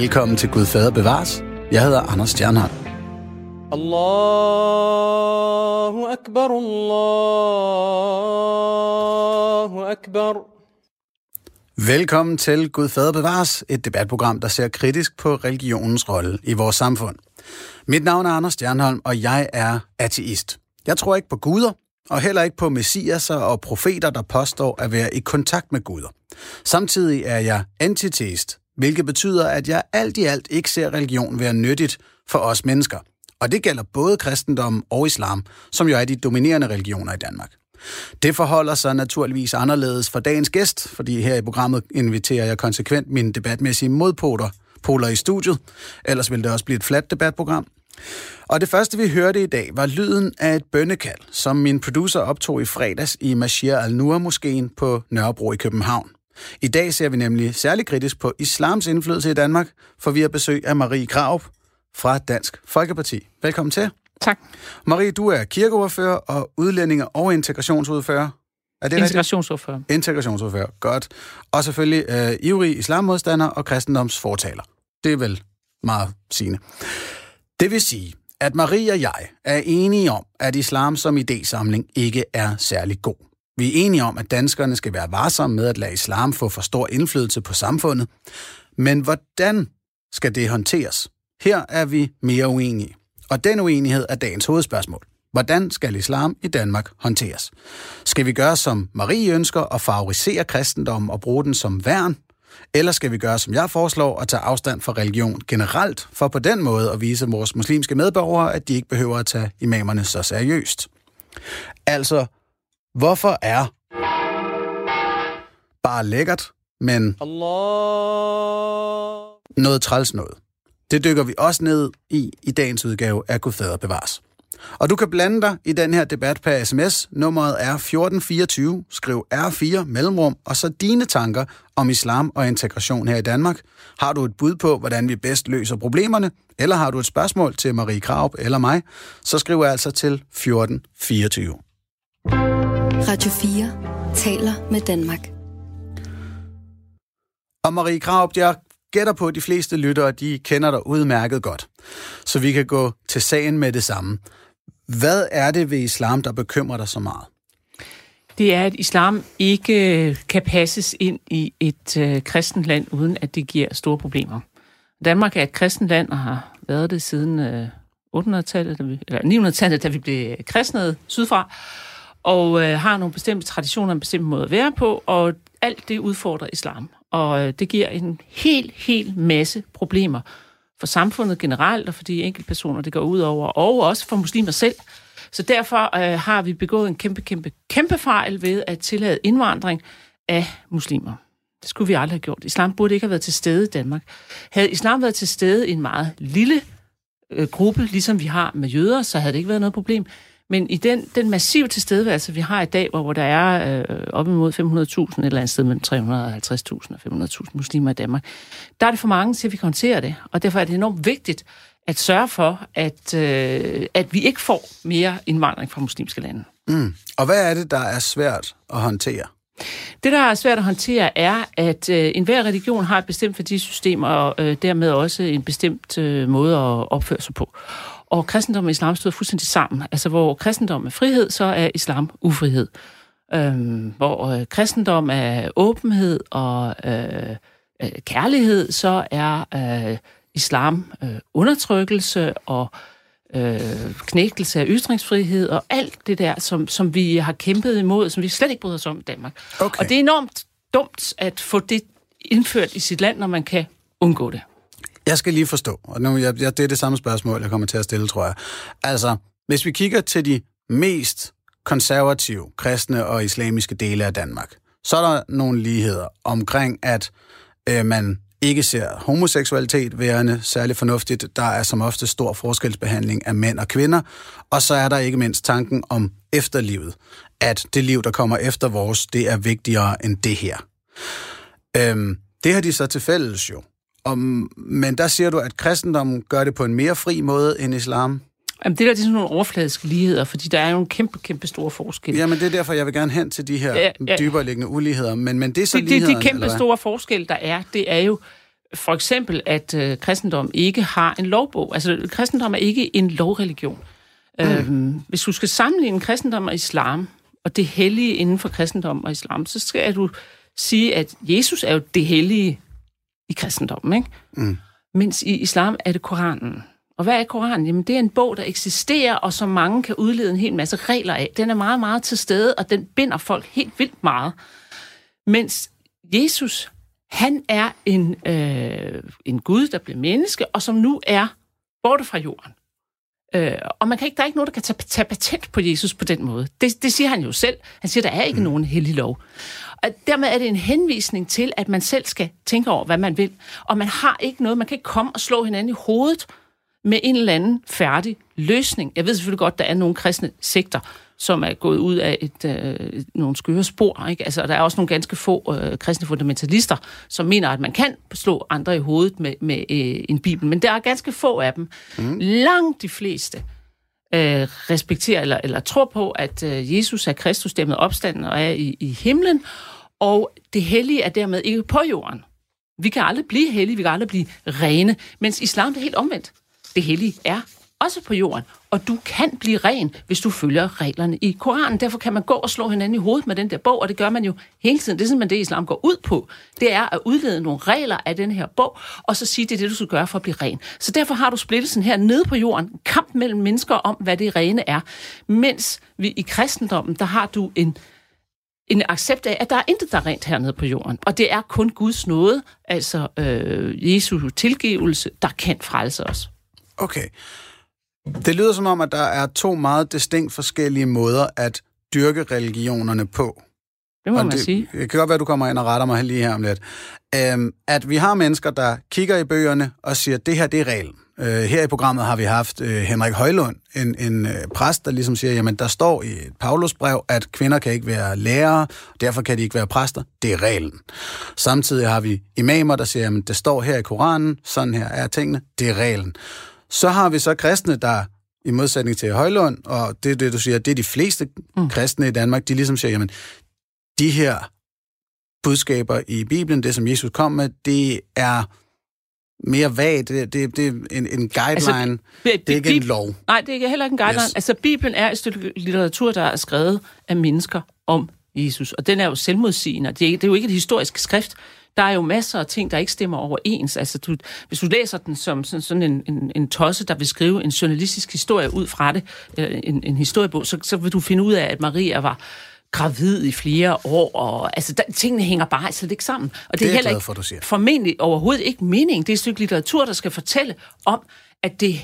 Velkommen til Gud Fader Bevares. Jeg hedder Anders Stjernhardt. Allahu Akbar, Allahu Akbar. Velkommen til Gud Fader Bevares, et debatprogram, der ser kritisk på religionens rolle i vores samfund. Mit navn er Anders Stjernholm, og jeg er ateist. Jeg tror ikke på guder, og heller ikke på messiaser og profeter, der påstår at være i kontakt med guder. Samtidig er jeg antiteist, hvilket betyder, at jeg alt i alt ikke ser religion være nyttigt for os mennesker. Og det gælder både kristendommen og islam, som jo er de dominerende religioner i Danmark. Det forholder sig naturligvis anderledes for dagens gæst, fordi her i programmet inviterer jeg konsekvent mine debatmæssige modpoler poler i studiet. Ellers ville det også blive et fladt debatprogram. Og det første, vi hørte i dag, var lyden af et bønnekald, som min producer optog i fredags i Mashir al-Nur-moskeen på Nørrebro i København. I dag ser vi nemlig særlig kritisk på islams indflydelse i Danmark, for vi har besøg af Marie Krav fra Dansk Folkeparti. Velkommen til. Tak. Marie, du er kirkeordfører og udlændinge- og integrationsordfører. Er det Integrationsordfører. Rigtigt? Integrationsordfører, godt. Og selvfølgelig øh, ivrig islammodstander og kristendomsfortaler. Det er vel meget sigende. Det vil sige, at Marie og jeg er enige om, at islam som idésamling ikke er særlig god. Vi er enige om, at danskerne skal være varsomme med at lade islam få for stor indflydelse på samfundet. Men hvordan skal det håndteres? Her er vi mere uenige. Og den uenighed er dagens hovedspørgsmål. Hvordan skal islam i Danmark håndteres? Skal vi gøre, som Marie ønsker, og favorisere kristendommen og bruge den som værn? Eller skal vi gøre, som jeg foreslår, og tage afstand fra religion generelt, for på den måde at vise vores muslimske medborgere, at de ikke behøver at tage imamerne så seriøst? Altså, hvorfor er bare lækkert, men Allah. noget træls noget? Det dykker vi også ned i i dagens udgave af Gud Fader Bevares. Og du kan blande dig i den her debat per sms. Nummeret er 1424. Skriv R4 mellemrum, og så dine tanker om islam og integration her i Danmark. Har du et bud på, hvordan vi bedst løser problemerne, eller har du et spørgsmål til Marie Kraup eller mig, så skriv altså til 1424. Radio 4 taler med Danmark. Og Marie Kraup, jeg gætter på, at de fleste lyttere, de kender dig udmærket godt. Så vi kan gå til sagen med det samme. Hvad er det ved islam, der bekymrer dig så meget? Det er, at islam ikke kan passes ind i et øh, kristent land, uden at det giver store problemer. Danmark er et kristent land og har været det siden øh, 800-tallet, eller 900-tallet, da vi blev kristnet sydfra, og øh, har nogle bestemte traditioner, en bestemt måde at være på, og alt det udfordrer islam. Og øh, det giver en helt, helt masse problemer for samfundet generelt, og for de enkelte personer, det går ud over, og også for muslimer selv. Så derfor øh, har vi begået en kæmpe, kæmpe, kæmpe fejl ved at tillade indvandring af muslimer. Det skulle vi aldrig have gjort. Islam burde ikke have været til stede i Danmark. Havde islam været til stede i en meget lille øh, gruppe, ligesom vi har med jøder, så havde det ikke været noget problem. Men i den, den massive tilstedeværelse, vi har i dag, hvor, hvor der er øh, op imod 500.000, et eller andet sted mellem 350.000 og 500.000 muslimer i Danmark, der er det for mange til, at vi kan håndtere det. Og derfor er det enormt vigtigt at sørge for, at, øh, at vi ikke får mere indvandring fra muslimske lande. Mm. Og hvad er det, der er svært at håndtere? Det, der er svært at håndtere, er, at øh, enhver religion har et bestemt værdisystem, og øh, dermed også en bestemt øh, måde at opføre sig på. Og kristendom og islam stod fuldstændig sammen. Altså, hvor kristendom er frihed, så er islam ufrihed. Øhm, hvor øh, kristendom er åbenhed og øh, øh, kærlighed, så er øh, islam øh, undertrykkelse og øh, knægtelse af ytringsfrihed og alt det der, som, som vi har kæmpet imod, som vi slet ikke bryder os om i Danmark. Okay. Og det er enormt dumt at få det indført i sit land, når man kan undgå det. Jeg skal lige forstå, og nu, jeg, jeg, det er det samme spørgsmål, jeg kommer til at stille, tror jeg. Altså, hvis vi kigger til de mest konservative, kristne og islamiske dele af Danmark, så er der nogle ligheder omkring, at øh, man ikke ser homoseksualitet værende særlig fornuftigt. Der er som ofte stor forskelsbehandling af mænd og kvinder. Og så er der ikke mindst tanken om efterlivet. At det liv, der kommer efter vores, det er vigtigere end det her. Øhm, det har de så til fælles jo. Om, men der siger du, at kristendommen gør det på en mere fri måde end islam. Jamen, det der det er sådan nogle overfladiske ligheder, fordi der er jo en kæmpe, kæmpe store forskel. Jamen, det er derfor, jeg vil gerne hen til de her Ja, ja. dybere liggende uligheder. Men, men det er så det, det, de kæmpe store forskel, der er, det er jo, for eksempel, at øh, kristendom ikke har en lovbog. Altså, kristendom er ikke en lovreligion. Mm. Øhm, hvis du skal sammenligne kristendom og islam, og det hellige inden for kristendom og islam, så skal du sige, at Jesus er jo det hellige i kristendommen, ikke? Mm. Mens i islam er det Koranen. Og hvad er Koranen? Jamen, det er en bog, der eksisterer, og som mange kan udlede en hel masse regler af. Den er meget, meget til stede, og den binder folk helt vildt meget. Mens Jesus, han er en, øh, en Gud, der blev menneske, og som nu er borte fra jorden. Øh, og man kan ikke, der er ikke nogen, der kan tage, tage patent på Jesus på den måde. Det, det siger han jo selv. Han siger, der er ikke mm. nogen hellig lov. Og dermed er det en henvisning til, at man selv skal tænke over, hvad man vil. Og man har ikke noget, man kan ikke komme og slå hinanden i hovedet med en eller anden færdig løsning. Jeg ved selvfølgelig godt, der er nogle kristne sekter, som er gået ud af et, øh, nogle skøre spor. Ikke? Altså, der er også nogle ganske få øh, kristne fundamentalister, som mener, at man kan slå andre i hovedet med, med øh, en bibel. Men der er ganske få af dem. Mm. Langt de fleste øh, respekterer eller, eller tror på, at øh, Jesus er Kristus, dermed opstanden og er i, i himlen, og det hellige er dermed ikke på jorden. Vi kan aldrig blive hellige, vi kan aldrig blive rene, mens islam det er helt omvendt. Det hellige er også på jorden, og du kan blive ren, hvis du følger reglerne i Koranen. Derfor kan man gå og slå hinanden i hovedet med den der bog, og det gør man jo hele tiden. Det er simpelthen det, islam går ud på. Det er at udlede nogle regler af den her bog, og så sige, det er det, du skal gøre for at blive ren. Så derfor har du splittelsen her nede på jorden, kamp mellem mennesker om, hvad det rene er. Mens vi i kristendommen, der har du en en accept af, at der er intet, der er rent hernede på jorden. Og det er kun Guds nåde, altså øh, Jesu tilgivelse, der kan frelse os. Okay. Det lyder som om, at der er to meget distinkt forskellige måder at dyrke religionerne på. Det må og man det, sige. Det kan godt være, at du kommer ind og retter mig lige her om lidt. Øhm, at vi har mennesker, der kigger i bøgerne og siger, at det her det er reglen. Øh, her i programmet har vi haft øh, Henrik Højlund, en, en øh, præst, der ligesom siger, jamen der står i et Paulusbrev, at kvinder kan ikke være lærere, derfor kan de ikke være præster. Det er reglen. Samtidig har vi imamer, der siger, jamen det står her i Koranen, sådan her er tingene, det er reglen. Så har vi så kristne, der i modsætning til Højlund, og det er det, du siger, det er de fleste mm. kristne i Danmark, de ligesom siger, jamen de her budskaber i Bibelen, det som Jesus kom med, det er mere vagt. Det, det, det er en, en guideline. Altså, det er ikke en lov. Nej, det er heller ikke en guideline. Yes. Altså, Bibelen er et stykke litteratur, der er skrevet af mennesker om Jesus, og den er jo selvmodsigende. Det er, det er jo ikke et historisk skrift. Der er jo masser af ting, der ikke stemmer overens. Altså, du, hvis du læser den som sådan, sådan en, en, en tosse, der vil skrive en journalistisk historie ud fra det, en, en historiebog, så, så vil du finde ud af, at Maria var gravid i flere år, og altså, der, tingene hænger bare slet ikke sammen. Og det, det er, er heller ikke for, du siger. formentlig overhovedet ikke mening. Det er et stykke litteratur, der skal fortælle om, at det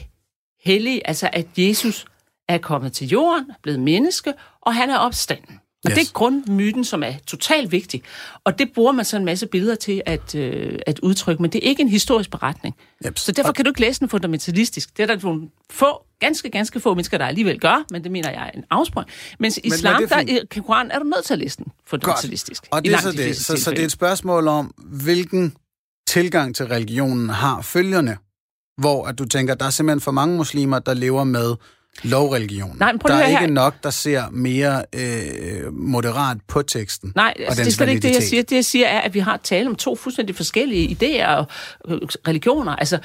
hellige, altså at Jesus er kommet til jorden, blevet menneske, og han er opstanden. Og yes. det er grundmyten, som er totalt vigtig. Og det bruger man så en masse billeder til at, øh, at udtrykke, men det er ikke en historisk beretning. Yep. Så derfor kan du ikke læse den fundamentalistisk. Det er der nogle få, ganske, ganske få mennesker, der alligevel gør, men det mener jeg er en afsprøjt. Mens i islam, men der i Koran, er du nødt til at læse den fundamentalistisk. Godt. Og det er så det. Så, så det er et spørgsmål om, hvilken tilgang til religionen har følgerne, hvor at du tænker, der er simpelthen for mange muslimer, der lever med lovreligion. Nej, men der er ikke her. nok, der ser mere øh, moderat på teksten. Nej, altså, det er slet ikke det, jeg siger. Det, jeg siger, er, at vi har tale om to fuldstændig forskellige idéer og øh, religioner. Altså,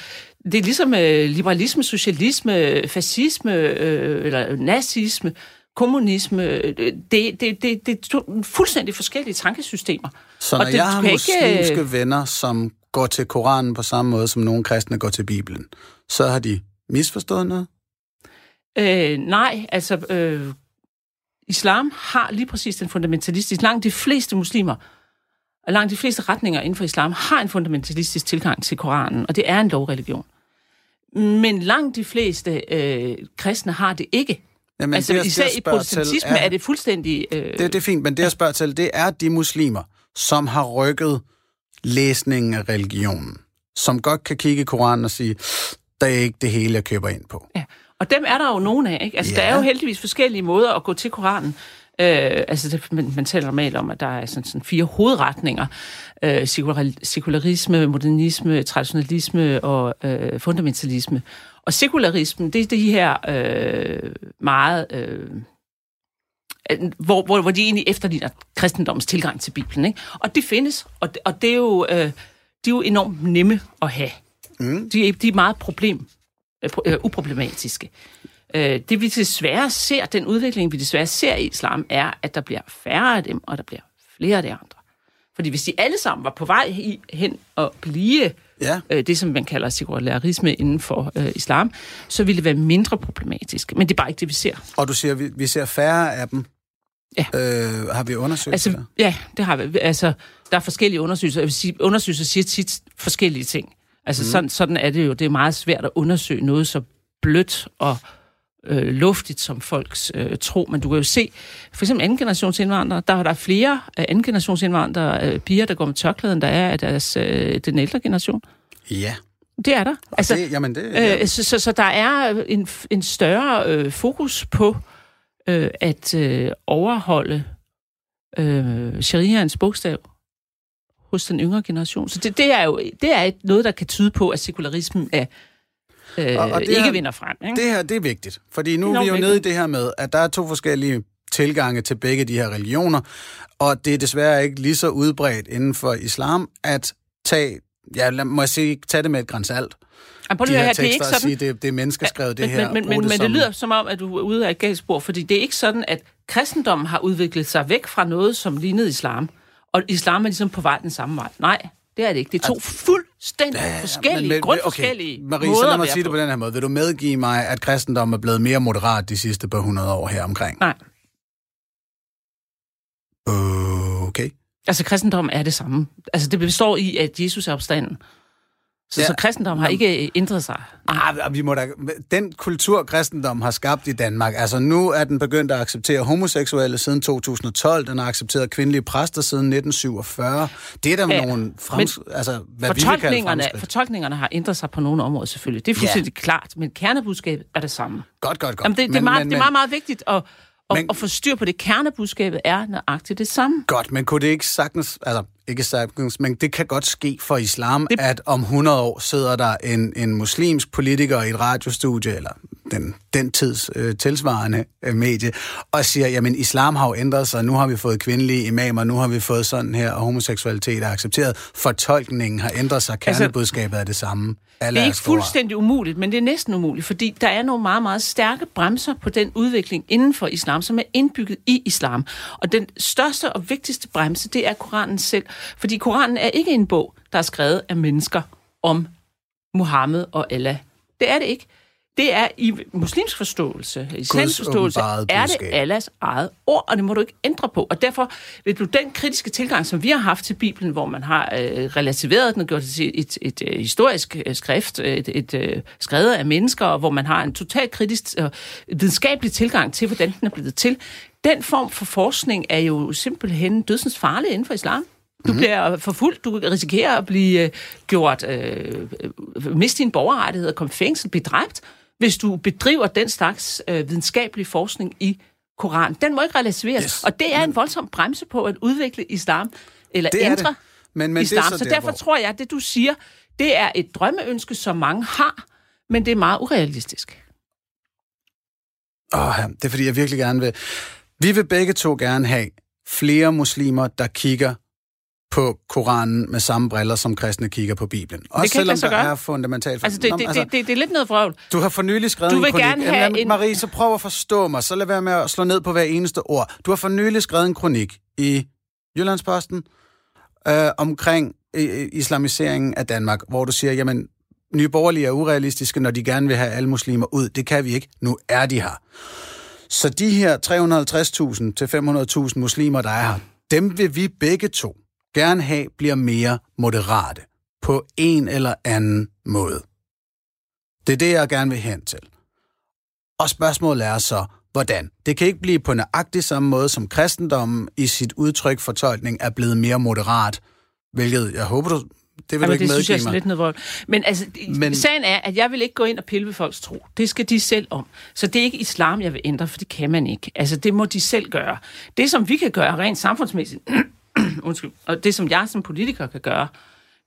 det er ligesom øh, liberalisme, socialisme, fascisme øh, eller nazisme, kommunisme. Det, det, det, det, det er to fuldstændig forskellige tankesystemer. Så når og det, jeg har muslimske ikke... venner, som går til Koranen på samme måde, som nogle kristne går til Bibelen, så har de misforstået noget? Øh, nej, altså øh, islam har lige præcis den fundamentalistiske. Langt de fleste muslimer, og langt de fleste retninger inden for islam, har en fundamentalistisk tilgang til Koranen, og det er en lovreligion. Men langt de fleste øh, kristne har det ikke. Jamen, altså det, især det, i protestantisme er, er det fuldstændig... Øh, det, det er fint, men det jeg spørger til, det er de muslimer, som har rykket læsningen af religionen, som godt kan kigge i Koranen og sige, der er ikke det hele, jeg køber ind på. Ja. Og dem er der jo nogen af. Ikke? Altså, ja. Der er jo heldigvis forskellige måder at gå til Koranen. Øh, altså, det, man, man taler normalt om, at der er sådan, sådan fire hovedretninger. Øh, sekularisme, modernisme, traditionalisme og øh, fundamentalisme. Og sekularismen, det er de her øh, meget... Øh, hvor, hvor, hvor de egentlig efterligner kristendommens tilgang til Bibelen. Ikke? Og det findes, og det, og det er jo... Øh, de er jo enormt nemme at have. Mm. De, de er meget problem, øh, øh, uproblematiske. Øh, det vi desværre ser, den udvikling vi desværre ser i islam, er, at der bliver færre af dem, og der bliver flere af de andre. Fordi hvis de alle sammen var på vej i, hen og blive Ja. øh, det, som man kalder sekularisme inden for øh, islam, så ville det være mindre problematisk. Men det er bare ikke det, vi ser. Og du siger, vi, vi ser færre af dem. Ja. Øh, har vi undersøgt Altså, ja, det har vi. Altså, der er forskellige undersøgelser. Jeg vil sige, undersøgelser siger tit forskellige ting. Altså, mm. sådan, sådan er det jo. Det er meget svært at undersøge noget så blødt og øh, luftigt som folks øh, tro. Men du kan jo se, for eksempel anden generations indvandrere, der er der flere øh, anden generations indvandrere, øh, piger, der går med tørklæde, end der er af deres, øh, den ældre generation. Ja. Det er der. Altså, det, jamen det, ja. Øh, så, så, så der er en, en større øh, fokus på øh, at øh, overholde øh, shariaens bogstav hos den yngre generation. Så det, det er jo det er et, noget, der kan tyde på, at sekularismen er, øh, Og- og det ikke her- vinder frem. Ikke? Det her, det er vigtigt. Fordi nu er vi jo nede i det her med, at der er to forskellige tilgange til begge de her religioner, og det er desværre ikke lige så udbredt inden for islam at tage, ja, lad, må jeg sige, tage det med et grænsalt. Jamen, prøv De lige at her høre, det er tekster ikke sådan, sige, det, det er menneskeskrevet, det men, her. men, men, men som- det lyder som om, at du er ude af et galt spor, fordi det er ikke sådan, at kristendommen har udviklet sig væk fra noget, som lignede islam, og islam er ligesom på vej den samme vej. Nej, det er det ikke. Det er to fuldstændig ja, forskellige, men- grundforskellige okay. Marie, måder så lad mig sige det på den her måde. Vil du medgive mig, at kristendommen er blevet mere moderat de sidste par hundrede år her omkring? Nej. Okay. Altså, kristendommen er det samme. Altså, det består i, at Jesus er opstanden. Så, Ja. så kristendommen har ikke ændret sig. Ah, vi må da, den kultur, kristendom har skabt i Danmark, altså nu er den begyndt at acceptere homoseksuelle siden 2012, den har accepteret kvindelige præster siden 1947. Det er der Ja, nogle frems, altså, hvad vi Fortolkningerne, fremskridt. fortolkningerne har ændret sig på nogle områder selvfølgelig. Det er fuldstændig ja. klart, men kernebudskabet er det samme. Godt, godt, godt. Jamen, det, det, er Men- meget, men- det er meget, meget vigtigt at, at, Men- at få styr på det. Kernebudskabet er nøjagtigt det samme. Godt, men kunne det ikke sagtens, altså ikke sagtens, men det kan godt ske for islam, det... at om 100 år sidder der en, en muslimsk politiker i et radiostudie, eller den, den tids øh, tilsvarende øh, medie, og siger, jamen islam har jo ændret sig, nu har vi fået kvindelige imamer, nu har vi fået sådan her, og homoseksualitet er accepteret. Fortolkningen har ændret sig, kernebudskabet er det samme. Alle Det er ikke fuldstændig umuligt, men det er næsten umuligt, fordi der er nogle meget, meget stærke bremser på den udvikling inden for islam, som er indbygget i islam. Og den største og vigtigste bremse, det er Koranen selv. Fordi Koranen er ikke en bog, der er skrevet af mennesker om Muhammed og Allah. Det er det ikke. Det er i muslimsk forståelse, islamisk forståelse, er det. Allahs eget ord, og det må du ikke ændre på. Og derfor vil du den kritiske tilgang, som vi har haft til Bibelen, hvor man har øh, relativeret den og gjort det til et, et, et historisk øh, skrift, et, et øh, skrevet af mennesker, og hvor man har en totalt kritisk og videnskabelig tilgang til, hvordan den er blevet til. Den form for forskning er jo simpelthen dødsens farlig inden for islam. Du Mhm. bliver forfulgt, du risikerer at blive øh, gjort, øh, øh, miste din borgerrettighed og komme i fængsel, blive dræbt, hvis du bedriver den slags øh, videnskabelig forskning i Koran. Den må ikke relativeres. Yes. Og det er en voldsom bremse på at udvikle islam, eller Det ændre. Men- men det er islam. så så der, derfor hvor- tror jeg, at det du siger, det er et drømmeønske, som mange har, men det er meget urealistisk. Åh, ja, det er fordi, jeg virkelig gerne vil... Vi vil begge to gerne have flere muslimer, der kigger på Koranen med samme briller, som kristne kigger på Bibelen. Også selvom der gøre. er fundamentalt... Altså, det, Nå, det, det, det, det er lidt noget vrøvl. Du har for nylig skrevet Du en vil kronik. gerne Jamen, have lad- en- Marie, så prøv at forstå mig. Så lad være med at slå ned på hver eneste ord. Du har for nylig skrevet en kronik i Jyllandsposten øh, omkring øh, islamiseringen af Danmark, hvor du siger, jamen, nye borgerlige er urealistiske, når de gerne vil have alle muslimer ud. Det kan vi ikke. Nu er de her. Så de her 350.000 til 500.000 muslimer, der er her, dem vil vi begge to gerne have bliver mere moderate på en eller anden måde. Det er det, jeg gerne vil hen til. Og spørgsmålet er så, hvordan? Det kan ikke blive på nøjagtig samme måde, som kristendommen i sit udtryk fortolkning er blevet mere moderat, hvilket jeg håber, du, det vil Jamen, du ikke det synes jeg er mig. lidt noget vold. Men altså, Men... sagen er, at jeg vil ikke gå ind og pille ved folks tro. Det skal de selv om. Så det er ikke islam, jeg vil ændre, for det kan man ikke. Altså, det må de selv gøre. Det, som vi kan gøre rent samfundsmæssigt, undskyld, og det, som jeg som politiker kan gøre,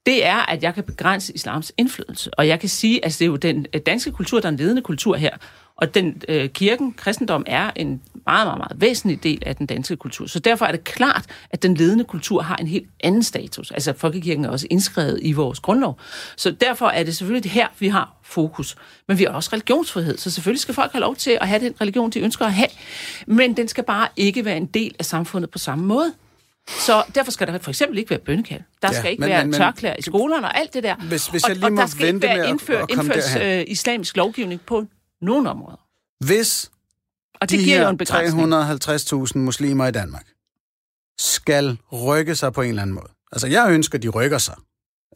det er, at jeg kan begrænse islams indflydelse. Og jeg kan sige, at altså, det er jo den øh, danske kultur, der er en ledende kultur her. Og den øh, kirken, kristendom, er en meget, meget, meget væsentlig del af den danske kultur. Så derfor er det klart, at den ledende kultur har en helt anden status. Altså, folkekirken er også indskrevet i vores grundlov. Så derfor er det selvfølgelig det her, vi har fokus. Men vi har også religionsfrihed, så selvfølgelig skal folk have lov til at have den religion, de ønsker at have. Men den skal bare ikke være en del af samfundet på samme måde. Så derfor skal der for eksempel ikke være bønnekald. Der Ja, skal ikke men- være men- tørklæder i skolerne og alt det der. Hvis- hvis og, jeg lige og må der skal ikke være at- indfør, at derhen. øh, islamisk lovgivning på nogen områder. Hvis Og det de giver jo her en begrænsning. 350.000 muslimer i Danmark skal rykke sig på en eller anden måde. Altså, jeg ønsker, de rykker sig.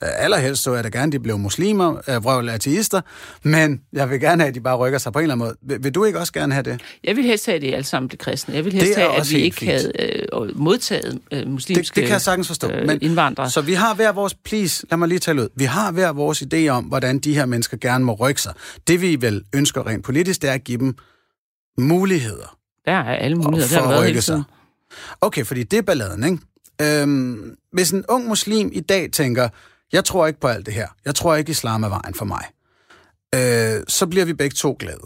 Øh, Allerhelst så er det gerne, de blev muslimer, øh, vrøvl ateister, men jeg vil gerne have, at de bare rykker sig på en eller anden måde. Vil, vil du ikke også gerne have det? Jeg vil helst have, at de alle sammen blev kristne. Jeg vil helst Det have, at vi ikke fint. havde øh, modtaget øh, muslimske Det, det kan jeg sagtens forstå. øh, men, indvandrere. Så vi har hver vores, please, lad mig lige tale ud. Vi har hver vores idé om, hvordan de her mennesker gerne må rykke sig. Det vi vel ønsker rent politisk, det er at give dem muligheder. Der er alle muligheder. for Det har at der været rykke hele sig. Okay, fordi det er balladen, ikke? Øhm, hvis en ung muslim i dag tænker, jeg tror ikke på alt det her, jeg tror ikke, islam er vejen for mig, øh, så bliver vi begge to glade.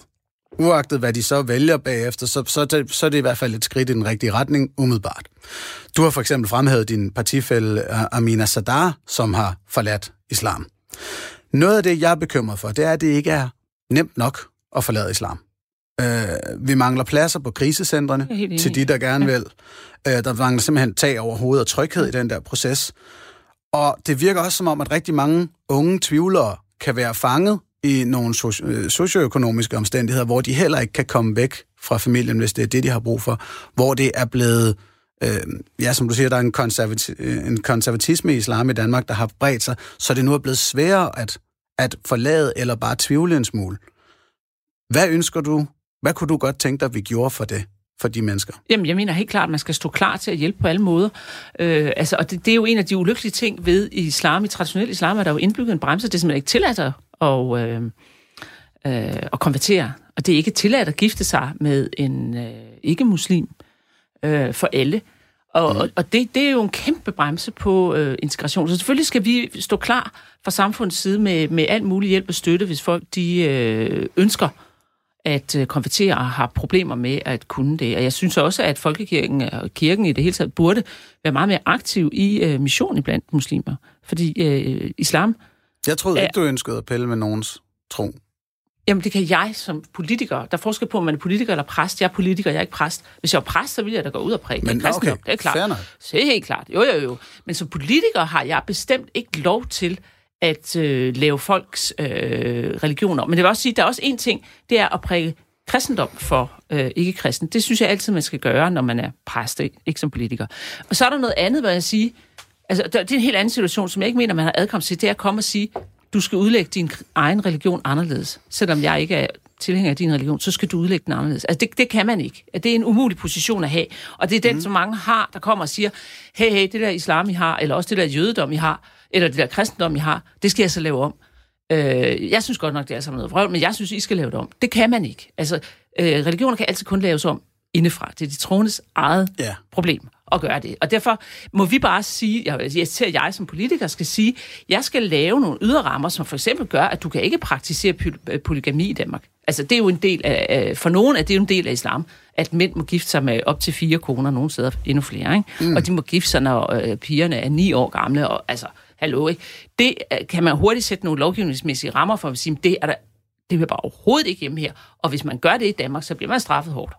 Uagtet hvad de så vælger bagefter, så, så, er det- så er det i hvert fald et skridt i den rigtige retning, umiddelbart. Du har for eksempel fremhævet din partifælle Amina Sadar, som har forladt islam. Noget af det, jeg er bekymret for, det er, at det ikke er nemt nok at forlade islam. Øh, vi mangler pladser på krisecentrene til de, der gerne Ja. vil. Øh, der mangler simpelthen tag over hovedet og tryghed i den der proces. Og det virker også som om, at rigtig mange unge tvivlere kan være fanget i nogle soci- øh, socioøkonomiske omstændigheder, hvor de heller ikke kan komme væk fra familien, hvis det er det, de har brug for. Hvor det er blevet, øh, ja, som du siger, der er en, konservati- øh, en konservatisme i islam i Danmark, der har bredt sig, så det nu er blevet sværere at, at forlade eller bare tvivle en smule. Hvad ønsker du? Hvad kunne du godt tænke dig, at vi gjorde for det, for de mennesker? Jamen, jeg mener helt klart, at man skal stå klar til at hjælpe på alle måder. Øh, altså, og det, det er jo en af de ulykkelige ting ved i islam. I traditionel islam er der jo indbygget en bremse. Det er simpelthen ikke tilladt at, og, øh, øh, at konvertere. Og det er ikke tilladt at gifte sig med en øh, ikke-muslim øh, for alle. Og, mm. og, og det, det er jo en kæmpe bremse på øh, integration. Så selvfølgelig skal vi stå klar fra samfundets side med, med alt mulig hjælp og støtte, hvis folk de øh, ønsker at øh, konvertere og har problemer med at kunne det. Og jeg synes også, at folkekirken og kirken i det hele taget burde være meget mere aktiv i øh, mission blandt muslimer. Fordi øh, islam, Jeg troede Ja. ikke, du ønskede at pille med nogens tro. jamen det kan jeg som politiker. Der er forskel på, om man er politiker eller præst. Jeg er politiker, jeg er ikke præst. Hvis jeg var præst, så ville jeg da gå ud og prædike. Men okay, det er klart. det er helt klart. Jo, jo, jo. Men som politiker har jeg bestemt ikke lov til at øh, lave folks øh, religioner. Men det vil også sige, at der er også en ting, det er at præge kristendom for øh, ikke-kristen. Det synes jeg altid, man skal gøre, når man er præst, ikke, som politiker. Og så er der noget andet, hvad jeg sige. Altså, der, det er en helt anden situation, som jeg ikke mener, man har adkomst til. Det er at komme og sige, du skal udlægge din egen religion anderledes. Selvom jeg ikke er tilhænger af din religion, så skal du udlægge den anderledes. Altså, det, det kan man ikke. Det er en umulig position at have. Og det er den, mm. som mange har, der kommer og siger, hey, hey, det der islam, I har, eller også det der jødedom, I har, eller det der kristendom, I har, det skal jeg så lave om. Øh, jeg synes godt nok, det er som noget vrøvl, men jeg synes, I skal lave det om. Det kan man ikke. Altså, øh, religioner kan altid kun laves om indefra. Det er de troendes eget Ja. problem at gøre det. Og derfor må vi bare sige, jeg, jeg ser, at jeg som politiker skal sige, jeg skal lave nogle ydre rammer, som for eksempel gør, at du kan ikke praktisere py- polygami i Danmark. Altså, det er jo en del af, for nogen er det jo en del af islam, at mænd må gifte sig med op til fire koner, nogle steder endnu flere, ikke? Mm. Og de må gifte sig, når øh, pigerne er ni år gamle, og altså, hallo, ikke? Det øh, kan man hurtigt sætte nogle lovgivningsmæssige rammer for, at sige, det er der, det vil bare overhovedet ikke hjemme her. Og hvis man gør det i Danmark, så bliver man straffet hårdt.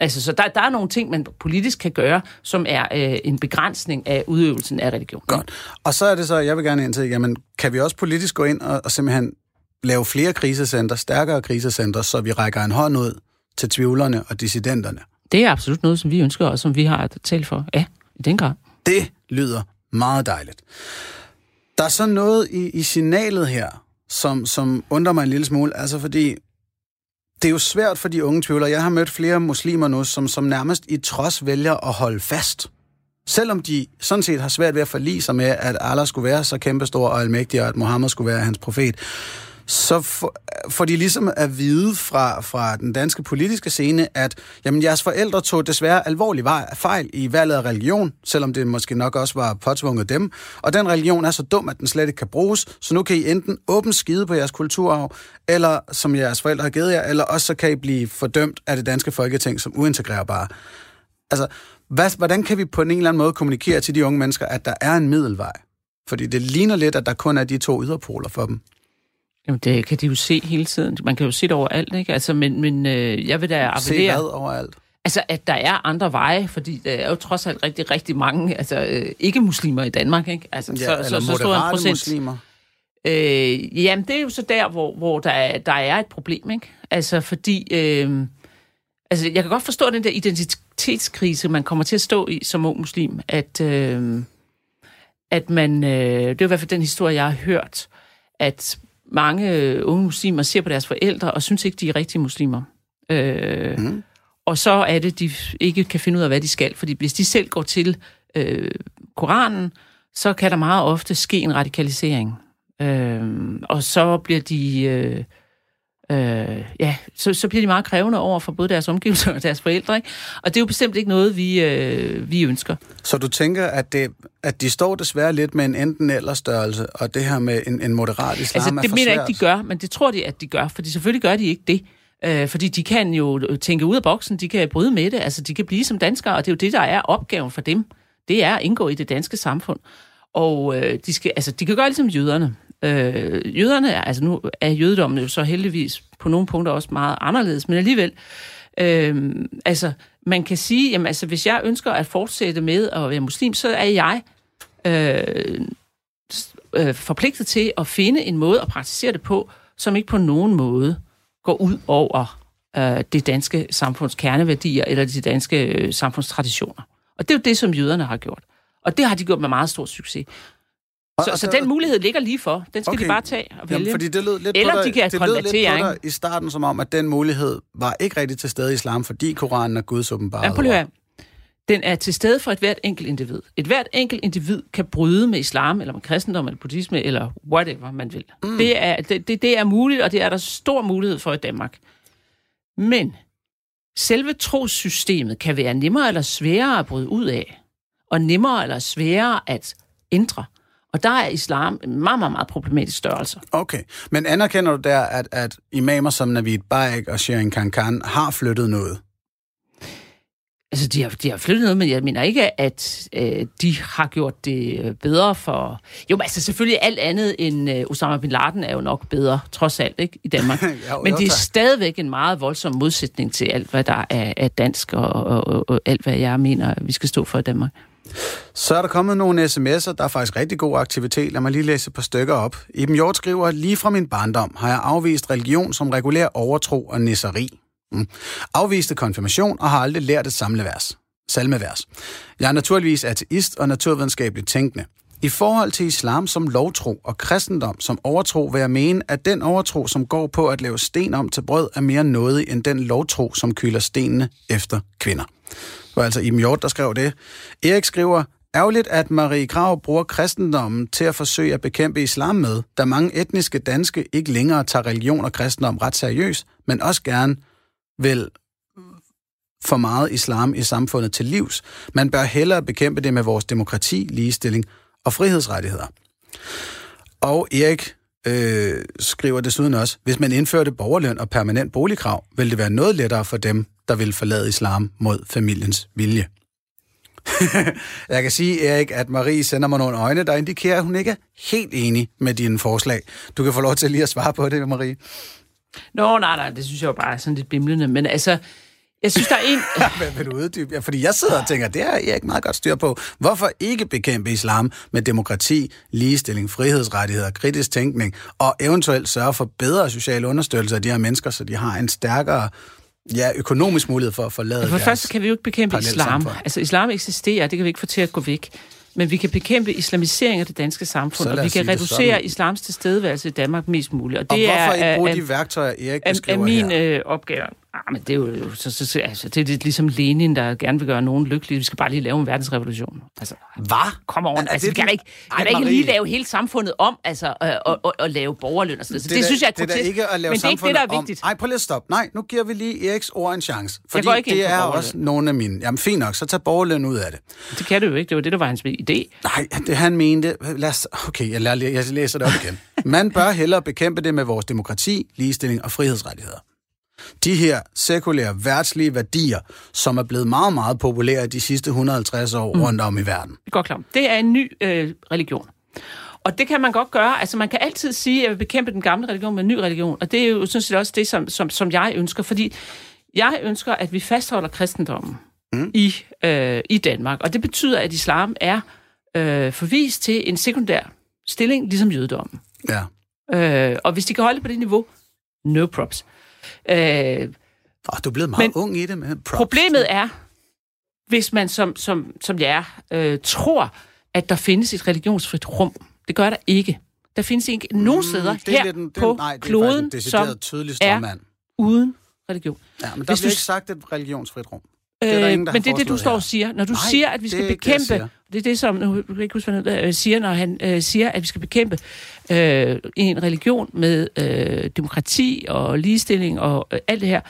Altså, så der, der er nogle ting, man politisk kan gøre, som er øh, en begrænsning af udøvelsen af religion. Godt. Og så er det så, jeg vil gerne ind til, jamen, kan vi også politisk gå ind og, og simpelthen lave flere krisecenter, stærkere krisecenter, så vi rækker en hånd ud til tvivlerne og dissidenterne? Det er absolut noget, som vi ønsker, og som vi har at tale for. Ja, i den grad. Det lyder meget dejligt. Der er så noget i, i signalet her, som, som undrer mig en lille smule, altså fordi det er jo svært for de unge tvivlere. Jeg har mødt flere muslimer nu, som, som nærmest i trods vælger at holde fast. Selvom de sådan set har svært ved at forlige sig med, at Allah skulle være så kæmpestor og almægtig, og at Mohammed skulle være hans profet, så får, får de ligesom at vide fra, fra den danske politiske scene, at jamen, jeres forældre tog desværre alvorlig fejl i valget af religion, selvom det måske nok også var påtvunget dem. Og den religion er så dum, at den slet ikke kan bruges, så nu kan I enten åbent skide på jeres kulturarv, eller som jeres forældre har givet jer, eller også så kan I blive fordømt af det danske folketing som uintegrerbare. Altså, hvad, hvordan kan vi på en eller anden måde kommunikere til de unge mennesker, at der er en middelvej? Fordi det ligner lidt, at der kun er de to yderpoler for dem. Jamen, det kan de jo se hele tiden. Man kan jo se det overalt, ikke? Altså, men, men øh, jeg vil da Se appellere... hvad overalt? Altså, at der er andre veje, fordi der er jo trods alt rigtig, rigtig mange altså, øh, ikke-muslimer i Danmark, ikke? Altså, Ja, eller stor en procent. muslimer. Øh, jamen, det er jo så der, hvor, hvor der, er, der er et problem, ikke? Altså, fordi... Øh, altså, jeg kan godt forstå den der identitetskrise, man kommer til at stå i som ung muslim, at, øh, at man... Øh, det er i hvert fald den historie, jeg har hørt, at mange øh, unge muslimer ser på deres forældre og synes ikke, de er rigtige muslimer. Øh, mm. Og så er det, de ikke kan finde ud af, hvad de skal. Fordi hvis de selv går til øh, Koranen, så kan der meget ofte ske en radikalisering. Øh, og så bliver de... Øh, øh, ja, så, så bliver de meget krævende over for både deres omgivelser og deres forældre. Ikke? Og det er jo bestemt ikke noget, vi, øh, vi ønsker. Så du tænker, at, det, at de står desværre lidt med en enten eller størrelse, og det her med en, en moderat islam Altså, er det for mener jeg ikke, de gør, men det tror de, at de gør. Fordi selvfølgelig gør de ikke det. Øh, fordi de kan jo tænke ud af boksen, de kan bryde med det, altså de kan blive som danskere, og det er jo det, der er opgaven for dem. Det er at indgå i det danske samfund. Og øh, de, skal, altså, de kan gøre ligesom jøderne. Øh, jøderne, altså nu er jødedommen jo så heldigvis på nogle punkter også meget anderledes, men alligevel, øh, altså man kan sige, jamen altså hvis jeg ønsker at fortsætte med at være muslim, så er jeg øh, øh, forpligtet til at finde en måde at praktisere det på, som ikke på nogen måde går ud over øh, det danske samfunds kerneværdier eller de danske øh, samfundstraditioner. Og det er jo det, som jøderne har gjort. Og det har de gjort med meget stor succes. Så, og så der- den mulighed ligger lige for. Den skal okay. De bare tage og vælge. Jamen, fordi det lød lidt Eller på dig, de kan det lød lidt på dig i starten som om, at den mulighed var ikke rigtig til stede i islam, fordi Koranen er Guds åbenbare Ja. Den er til stede for et hvert enkelt individ. Et hvert enkelt individ kan bryde med islam, eller med kristendom, eller buddhisme, eller whatever man vil. Mm. Det, er, det, det, det er muligt, og det er der stor mulighed for i Danmark. Men selve trossystemet kan være nemmere eller sværere at bryde ud af, og nemmere eller sværere at ændre. Og der er islam en meget, meget, meget problematisk størrelse. Okay, men anerkender du der, at, at imamer som Navid Baik og Shirin Kankan har flyttet noget? Altså, de har, de har flyttet noget, men jeg mener ikke, at øh, de har gjort det øh, bedre for... Jo, men altså selvfølgelig alt andet end øh, Osama Bin Laden er jo nok bedre, trods alt, ikke, i Danmark. Jo, men jo, det er stadigvæk en meget voldsom modsætning til alt, hvad der er, er dansk, og, og, og, og alt, hvad jeg mener, vi skal stå for i Danmark. Så er der kommet nogle sms'er, der er faktisk rigtig god aktivitet. Lad mig lige læse et par stykker op. Iben Hjort skriver, lige fra min barndom har jeg afvist religion som regulær overtro og nisseri. Mm. Afviste konfirmation og har aldrig lært et samlevers. Salmevers. Jeg er naturligvis ateist og naturvidenskabeligt tænkende. I forhold til islam som lovtro og kristendom som overtro vil jeg mene, at den overtro, som går på at lave sten om til brød, er mere nådig end den lovtro, som kyler stenene efter kvinder. Det var altså Iben Hjort, der skrev det. Erik skriver, ærgerligt, at Marie Krav bruger kristendommen til at forsøge at bekæmpe islam med, da mange etniske danske ikke længere tager religion og kristendom ret seriøst, men også gerne vil for meget islam i samfundet til livs. Man bør hellere bekæmpe det med vores demokrati, ligestilling og frihedsrettigheder. Og Erik øh, skriver desuden også, hvis man indførte borgerløn og permanent boligkrav, ville det være noget lettere for dem, der vil forlade islam mod familiens vilje. Jeg kan sige, Erik, at Marie sender mig nogle øjne, der indikerer, at hun ikke er helt enig med dine forslag. Du kan få lov til lige at svare på det, Marie. Nå, nej, nej, det synes jeg jo bare er sådan lidt bimlende. Men altså, jeg synes, der er en... Hvad vil du uddybe? Ja, fordi jeg sidder og tænker, det har Erik meget godt styr på. Hvorfor ikke bekæmpe islam med demokrati, ligestilling, frihedsrettigheder, kritisk tænkning, og eventuelt sørge for bedre social understøttelse af de her mennesker, så de har en stærkere ja, økonomisk mulighed for at forlade For det deres... første kan vi jo ikke bekæmpe islam. samfund. Altså, islam eksisterer, det kan vi ikke få til at gå væk. Men vi kan bekæmpe islamisering af det danske samfund, og vi kan reducere sådan. islams tilstedeværelse i Danmark mest muligt. Og Og det hvorfor er, ikke bruge er, de værktøjer, Erik er, er beskriver min her? øh, opgave. Ah, men det er jo så, så, så, altså, det er lidt ligesom Lenin, der gerne vil gøre nogen lykkelige. Vi skal bare lige lave en verdensrevolution. Altså, Hvad? kom over. Er- er Altså, vi kan da ikke, Ej, kan da ikke lige lave hele samfundet om, altså, og, og, og, og lave borgerløn noget. Så det, det synes jeg er det er grotesk. ikke at lave men det er ikke det, der er samfundet om- vigtigt. Nej, prøv lige at stoppe. Nej, nu giver vi lige Eriks ord en chance. Fordi ind det er også nogle af mine... Jamen fint nok, så tag borgerløn ud af det. Det kan det jo ikke. Det var det, der var hans idé. Nej, det han mente... Lad os, okay, jeg, lærer, jeg læser det op igen. Man bør hellere bekæmpe det med vores demokrati, ligestilling og frihedsrettigheder. De her sekulære, værtslige værdier, som er blevet meget, meget populære de sidste 150 år mm. rundt om i verden. Det er godt klar. Det er en ny øh, religion. Og det kan man godt gøre. Altså, man kan altid sige, at jeg vil bekæmpe den gamle religion med en ny religion. Og det er jo sådan set også det, som, som, som jeg ønsker. Fordi jeg ønsker, at vi fastholder kristendommen mm. i, øh, i Danmark. Og det betyder, at islam er øh, forvist til en sekundær stilling, ligesom jødedommen. Ja. Øh, og hvis de kan holde det på det niveau, no props. Øh, Oh, du er blevet meget Men ung i det. Men props. Problemet er, hvis man som, som, som jeg er, øh, tror, at der findes et religionsfrit rum. Det gør der ikke. Der findes ikke nogen steder Mm, det er her lidt en- det er- på nej, er kloden, som er uden religion. Ja, men der Hvis bliver du- ikke sagt et religionsfrit rum. Øh, er der ingen, der men det er det, du står og siger. Når du Nej, siger, at vi det skal det, bekæmpe... siger. Det er det, som... Nu kan ikke huske, hvad han øh, siger, når han øh, siger, at vi skal bekæmpe øh, en religion med øh, demokrati og ligestilling og øh, alt det her.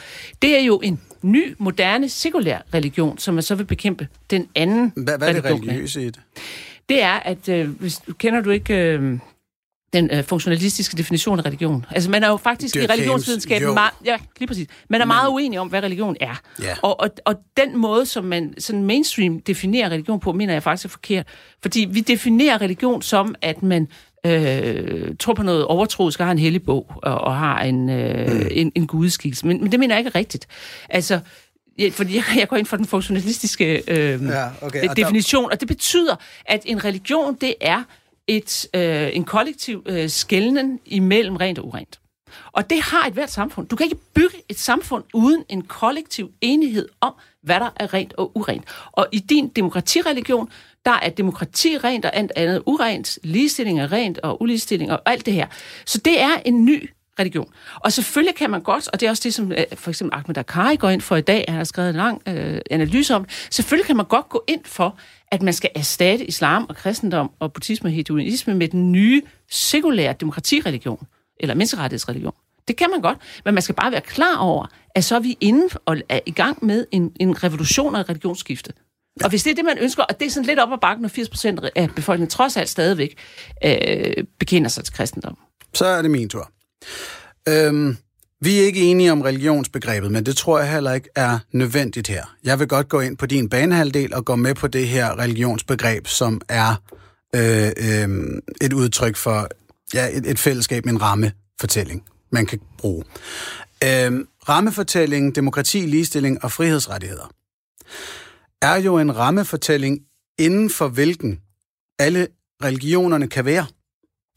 Det er jo en ny, moderne, sekulær religion, som man så vil bekæmpe den anden Hvad, hvad er det religiøse i det? det er, at øh, hvis, kender du ikke øh, den øh, funktionalistiske definition af religion? Altså man er jo faktisk Dirk i religionsvidenskaben meget, ja, lige præcis. Man er meget uenig om, hvad religion er. Ja. Og, og, og den måde, som man sådan mainstream definerer religion på, mener jeg faktisk er forkert. Fordi vi definerer religion som, at man øh, tror på noget overtroisk og har en hellig bog og, og har en, øh, mm. en, en gudeskikkelse. Men, men det mener jeg ikke er rigtigt. Altså, Ja, fordi jeg, jeg går ind for den funktionalistiske øh, Ja, okay, og definition, og det betyder, at en religion, det er et, øh, en kollektiv øh, skælden imellem rent og urent. Og det har et hvert samfund. Du kan ikke bygge et samfund uden en kollektiv enighed om, hvad der er rent og urent. Og i din demokratireligion, der er demokrati rent og alt andet urent, ligestilling er rent og uligestilling og alt det her. Så det er en ny religion. Og selvfølgelig kan man godt, og det er også det, som øh, for eksempel Ahmed Akari går ind for i dag, han har skrevet en lang øh, analyse om, selvfølgelig kan man godt gå ind for, at man skal erstatte islam og kristendom og buddhisme og hedonisme med den nye sekulære demokratireligion, eller menneskerettighedsreligion. Det kan man godt, men man skal bare være klar over, at så er vi inde og er i gang med en, en revolution og et religionsskifte. Og hvis det er det, man ønsker, og det er sådan lidt op ad bakken, når 80 procent af befolkningen trods alt stadigvæk øh, bekender sig til kristendom. Så er det min tur. Øhm, vi er ikke enige om religionsbegrebet, men det tror jeg heller ikke er nødvendigt her. Jeg vil godt gå ind på din banehalvdel og gå med på det her religionsbegreb, som er øh, øh, et udtryk for ja, et, et fællesskab med en rammefortælling, man kan bruge. Øh, rammefortællingen, demokrati, ligestilling og frihedsrettigheder er jo en rammefortælling, inden for hvilken alle religionerne kan være.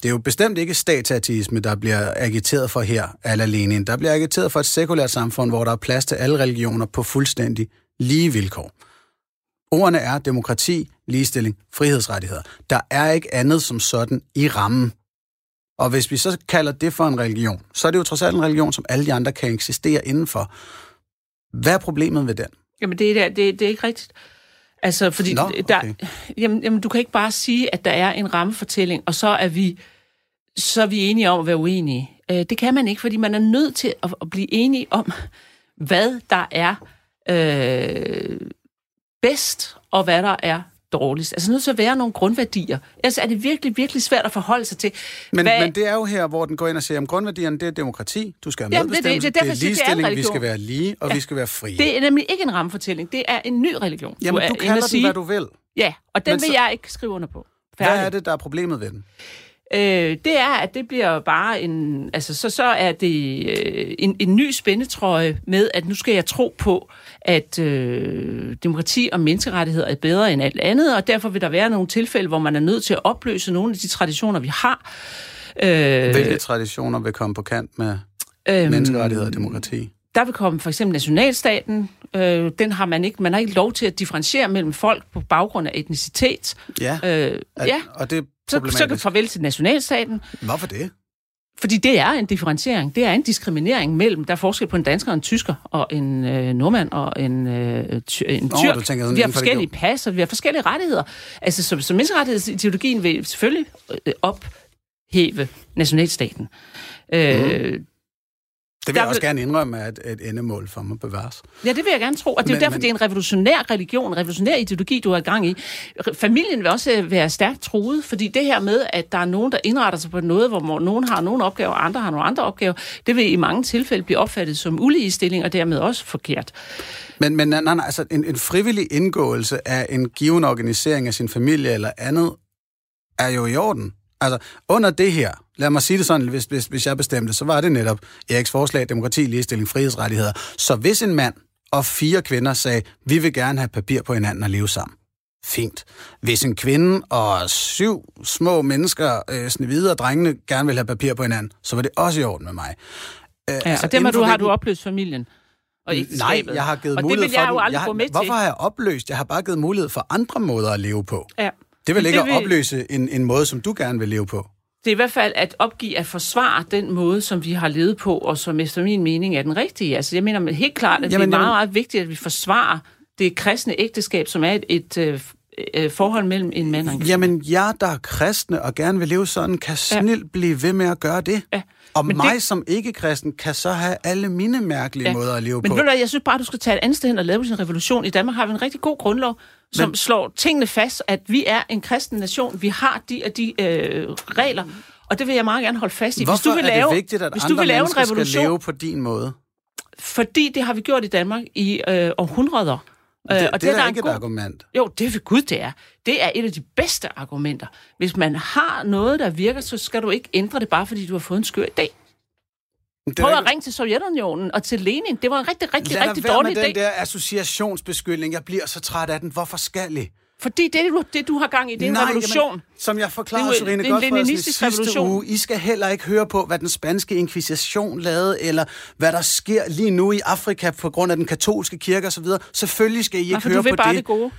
Det er jo bestemt ikke statsateisme, der bliver agiteret for her, ala Lenin. Der bliver agiteret for et sekulært samfund, hvor der er plads til alle religioner på fuldstændig lige vilkår. Ordene er demokrati, ligestilling, frihedsrettigheder. Der er ikke andet som sådan i rammen. Og hvis vi så kalder det for en religion, så er det jo trods alt en religion, som alle de andre kan eksistere indenfor. Hvad er problemet ved den? Jamen, det er, der- det, det er ikke rigtigt. Altså, fordi Nå, der, okay. jamen, jamen, du kan ikke bare sige, at der er en rammefortælling, og så er vi, så er vi enige om at være uenige. Øh, det kan man ikke, fordi man er nødt til at, at blive enige om, hvad der er øh, bedst, og hvad der er dårligst. Altså nødt til at være nogle grundværdier. Ellers er det virkelig, virkelig svært at forholde sig til. Men, hvad, men det er jo her, hvor den går ind og siger, at grundværdierne, det er demokrati, du skal have Jamen, det er det. medbestemmelse, Det er derfor, siger, det er ligestilling, vi skal være lige, og ja. vi skal være frie. det er nemlig ikke en rammefortælling, det er en ny religion. Jamen, du inde kalder den, sige. hvad du vil. Ja, og den Men vil så- jeg ikke skrive under på. Hvad Færdig. er det, der er problemet ved den? Øh, det er, at det bliver bare en... Altså, så, så er det øh, en, en ny spændetrøje med, at nu skal jeg tro på, at øh, demokrati og menneskerettigheder er bedre end alt andet, og derfor vil der være nogle tilfælde, hvor man er nødt til at opløse nogle af de traditioner, vi har. Øh, Hvilke traditioner vil komme på kant med øhm, menneskerettigheder og demokrati? Der vil komme for eksempel nationalstaten. Øh, den har man ikke. Man har ikke lov til at differentiere mellem folk på baggrund af etnicitet. Ja, Øh, at, ja. og det er Så, så kan farvel til nationalstaten. Hvorfor det? Fordi det er en differentiering, det er en diskriminering mellem, der er forskel på en dansker og en tysker, og en øh, nordmand og en, øh, ty, en Nå, tyr. du tænker sådan vi har forskellige pas, og vi har forskellige rettigheder. Altså, så, så menneskerettighedsideologien vil selvfølgelig øh, ophæve nationalstaten. Øh, Det vil jeg også gerne indrømme er et, endemål for mig bevares. Ja, det vil jeg gerne tro. Og det er Men- derfor, men- det er en revolutionær religion, en revolutionær ideologi, du er i gang i. Familien vil også øh, være stærkt truet, fordi det her med, at der er nogen, der indretter sig på noget, hvor nogen har nogle opgaver, og andre har nogle andre opgaver, det vil i mange tilfælde blive opfattet som uligestilling, og dermed også forkert. Men, men nej, nej, altså en, en frivillig indgåelse af en given organisering af sin familie eller andet, er jo i orden. Altså, under det her, lad mig sige det sådan, hvis, hvis, hvis jeg bestemte, så var det netop Eriks forslag, demokrati, ligestilling, frihedsrettigheder. Så hvis en mand og fire kvinder sagde, vi vil gerne have papir på hinanden og leve sammen, fint. Hvis en kvinde og syv små mennesker, øh, snevide og drengene, gerne vil have papir på hinanden, så var det også i orden med mig. Øh, Ja, altså, og for du, har du opløst familien og Nej, jeg har givet og det mulighed vil jeg for jo aldrig jeg har, gå med Hvorfor til. har jeg opløst? Jeg har bare givet mulighed for andre måder at leve på. Ja. Det vil ikke det at opløse en, en måde, som du gerne vil leve på. Det er i hvert fald at opgive at forsvare den måde, som vi har levet på, og som efter min mening er den rigtige. Altså, jeg mener helt klart, at jamen, det er meget, jamen- meget vigtigt, at vi forsvarer det kristne ægteskab, som er et, et øh, øh, forhold mellem en mand og en kvinde. Jamen, jeg, der er kristne og gerne vil leve sådan, kan snilt blive ved med at gøre det. Ja. Og Men mig det- som ikke-kristen kan så have alle mine mærkelige Ja. måder at leve Men på. ved du hvad, jeg synes bare, du skal tage et andet sted hen og lave sin revolution. I Danmark har vi en rigtig god grundlov, som Men- Men... slår tingene fast, at vi er en kristen nation. Vi har de og de øh, regler, og det vil jeg meget gerne holde fast i. Hvorfor hvis du vil lave, er det vigtigt, at hvis andre du vil lave en mennesker skal revolution, leve på din måde? fordi det har vi gjort i Danmark i øh, århundreder. Det, Øh, det, det er der da en ikke et god- argument. Jo, det er Gud, det er. Det er et af de bedste argumenter. Hvis man har noget, der virker, så skal du ikke ændre det, bare fordi du har fået en skør idé. Det Prøv at ikke- ringe til Sovjetunionen og til Lenin. Det var en rigtig, rigtig, Lad rigtig dårlig med idé. den der associationsbeskyldning. Jeg bliver så træt af den. Hvorfor skal I? Fordi det, du, det, du har gang i, det er en Nej, revolution. Jamen, som jeg forklarede Det det en Godfredsen i sidste revolution. uge, I skal heller ikke høre på, hvad den spanske inkvisition lavede, eller hvad der sker lige nu i Afrika på grund af den katolske kirke osv. Selvfølgelig skal I ikke Nej, høre du vil på bare det. det gode.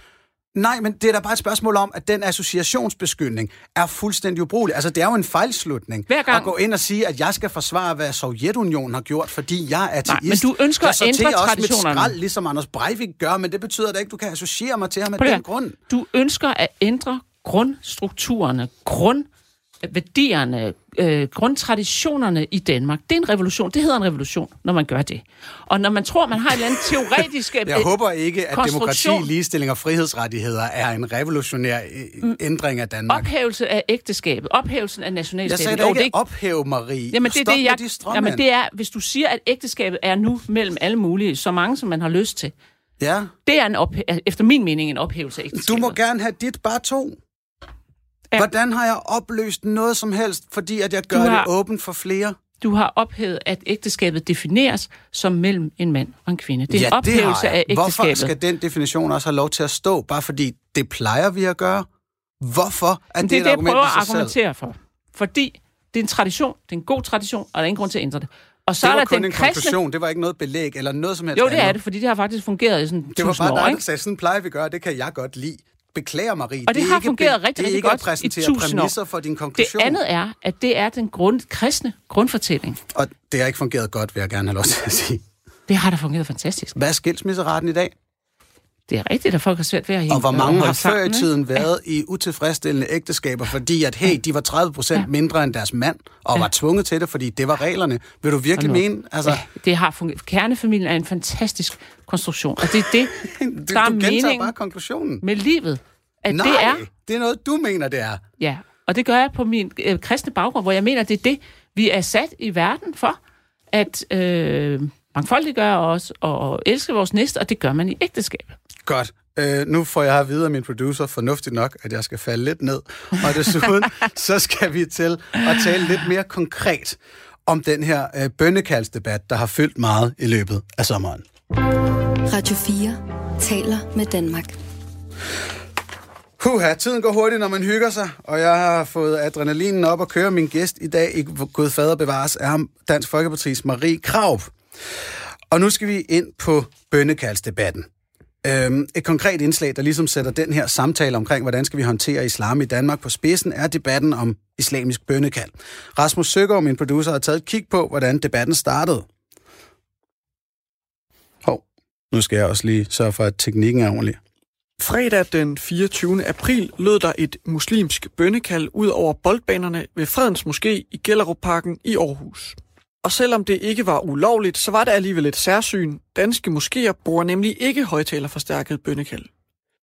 Nej, men det er da bare et spørgsmål om, at den associationsbeskyldning er fuldstændig ubrugelig. Altså, det er jo en fejlslutning Hver gang- at gå ind og sige, at jeg skal forsvare, hvad Sovjetunionen har gjort, fordi jeg er ateist. men du ønsker at ændre også mit traditionerne. skrald, ligesom Anders Breivik gør, men det betyder da ikke, at du kan associere mig til ham af den at- grund. Du ønsker at ændre grundstrukturerne, grundværdierne, øh, grundtraditionerne i Danmark. Det er en revolution. Det hedder en revolution, når man gør det. Og når man tror, man har et eller andet teoretisk... øh, Jeg håber ikke, at demokrati, ligestilling og frihedsrettigheder er en revolutionær mm. ændring af Danmark. Ophævelse af ægteskabet, ophævelsen af Jeg nationalstaten. sagde da Jo, ikke det ikke ophæve, Marie. Jamen, det er Stop det, jeg, med de jamen, det er, hvis du siger, at ægteskabet er nu mellem alle mulige, så mange, som man har lyst til. Ja, Det er en ophæ- efter min mening en ophævelse af du ægteskabet. må gerne have dit bare to. Ja. Hvordan har jeg opløst noget som helst, fordi at jeg gør har- det åbent for flere? Du har ophævet, at ægteskabet defineres som mellem en mand og en kvinde. Det er en ja, det ophævelse jeg. af Hvorfor ægteskabet. skal den definition også have lov til at stå, bare fordi det plejer vi at gøre? Hvorfor er Men det, det er et det, jeg argument prøver i at selv? argumentere for. Fordi det er en tradition, det er en god tradition, og der er ingen grund til at ændre det. Og så Det er var der kun den en kristne... konklusion, det var ikke noget belæg eller noget som helst Jo, det er andet. det, fordi det har faktisk fungeret i sådan Det var bare år, dig, der sagde, sådan plejer vi at gøre, det kan jeg godt lide. Beklager, Marie. Og det er har ikke fungeret be- rigtig, Det er rigtig ikke godt at i tusind år. for din Det konklusion. andet er, at det er den grund, kristne grundfortælling. Og det har ikke fungeret godt, vil jeg gerne have lov til at sige. Det har da fungeret fantastisk. Hvad er skilsmisseraten i dag? Det er rigtigt, at folk har svært ved at Og hvor mange har før i tiden været i utilfredsstillende ægteskaber, fordi at, hey, de var 30 procent mindre end deres mand, og Ja. var tvunget til det, fordi det var reglerne. Vil du virkelig mene? Altså, Ja, det har fungeret. Kernefamilien er en fantastisk konstruktion, og det er det, du, der er du meningen bare konklusionen. med livet. At Nej, det er, det er noget, du mener, det er. ja, og det gør jeg på min øh, kristne baggrund, hvor jeg mener, det er det, vi er sat i verden for, at øh, mangfoldiggøre os og elske vores næste, og det gør man i ægteskabet. Godt. Øh, nu får jeg at vide af min producer, fornuftigt nok, at jeg skal falde lidt ned. Og desuden, så skal vi til at tale lidt mere konkret om den her øh, bønnekaldsdebat, der har fyldt meget i løbet af sommeren. Radio 4 taler med Danmark. Huha, tiden går hurtigt, når man hygger sig, og jeg har fået adrenalinen op og køre min gæst i dag i Gud Fader Bevares er Dansk Folkeparti's Marie Kraup. Og nu skal vi ind på bønnekaldsdebatten. Øhm, et konkret indslag, der ligesom sætter den her samtale omkring, hvordan skal vi håndtere islam i Danmark på spidsen, er debatten om islamisk bønnekald. Rasmus Søgaard, min producer, har taget et kig på, hvordan debatten startede. Hov, nu skal jeg også lige sørge for, at teknikken er ordentlig. Fredag den 24. april lød der et muslimsk bønnekald ud over boldbanerne ved Fredens Moské i Gellerupparken i Aarhus. Og selvom det ikke var ulovligt, så var det alligevel et særsyn. Danske moskéer bruger nemlig ikke højtalerforstærket bønnekald.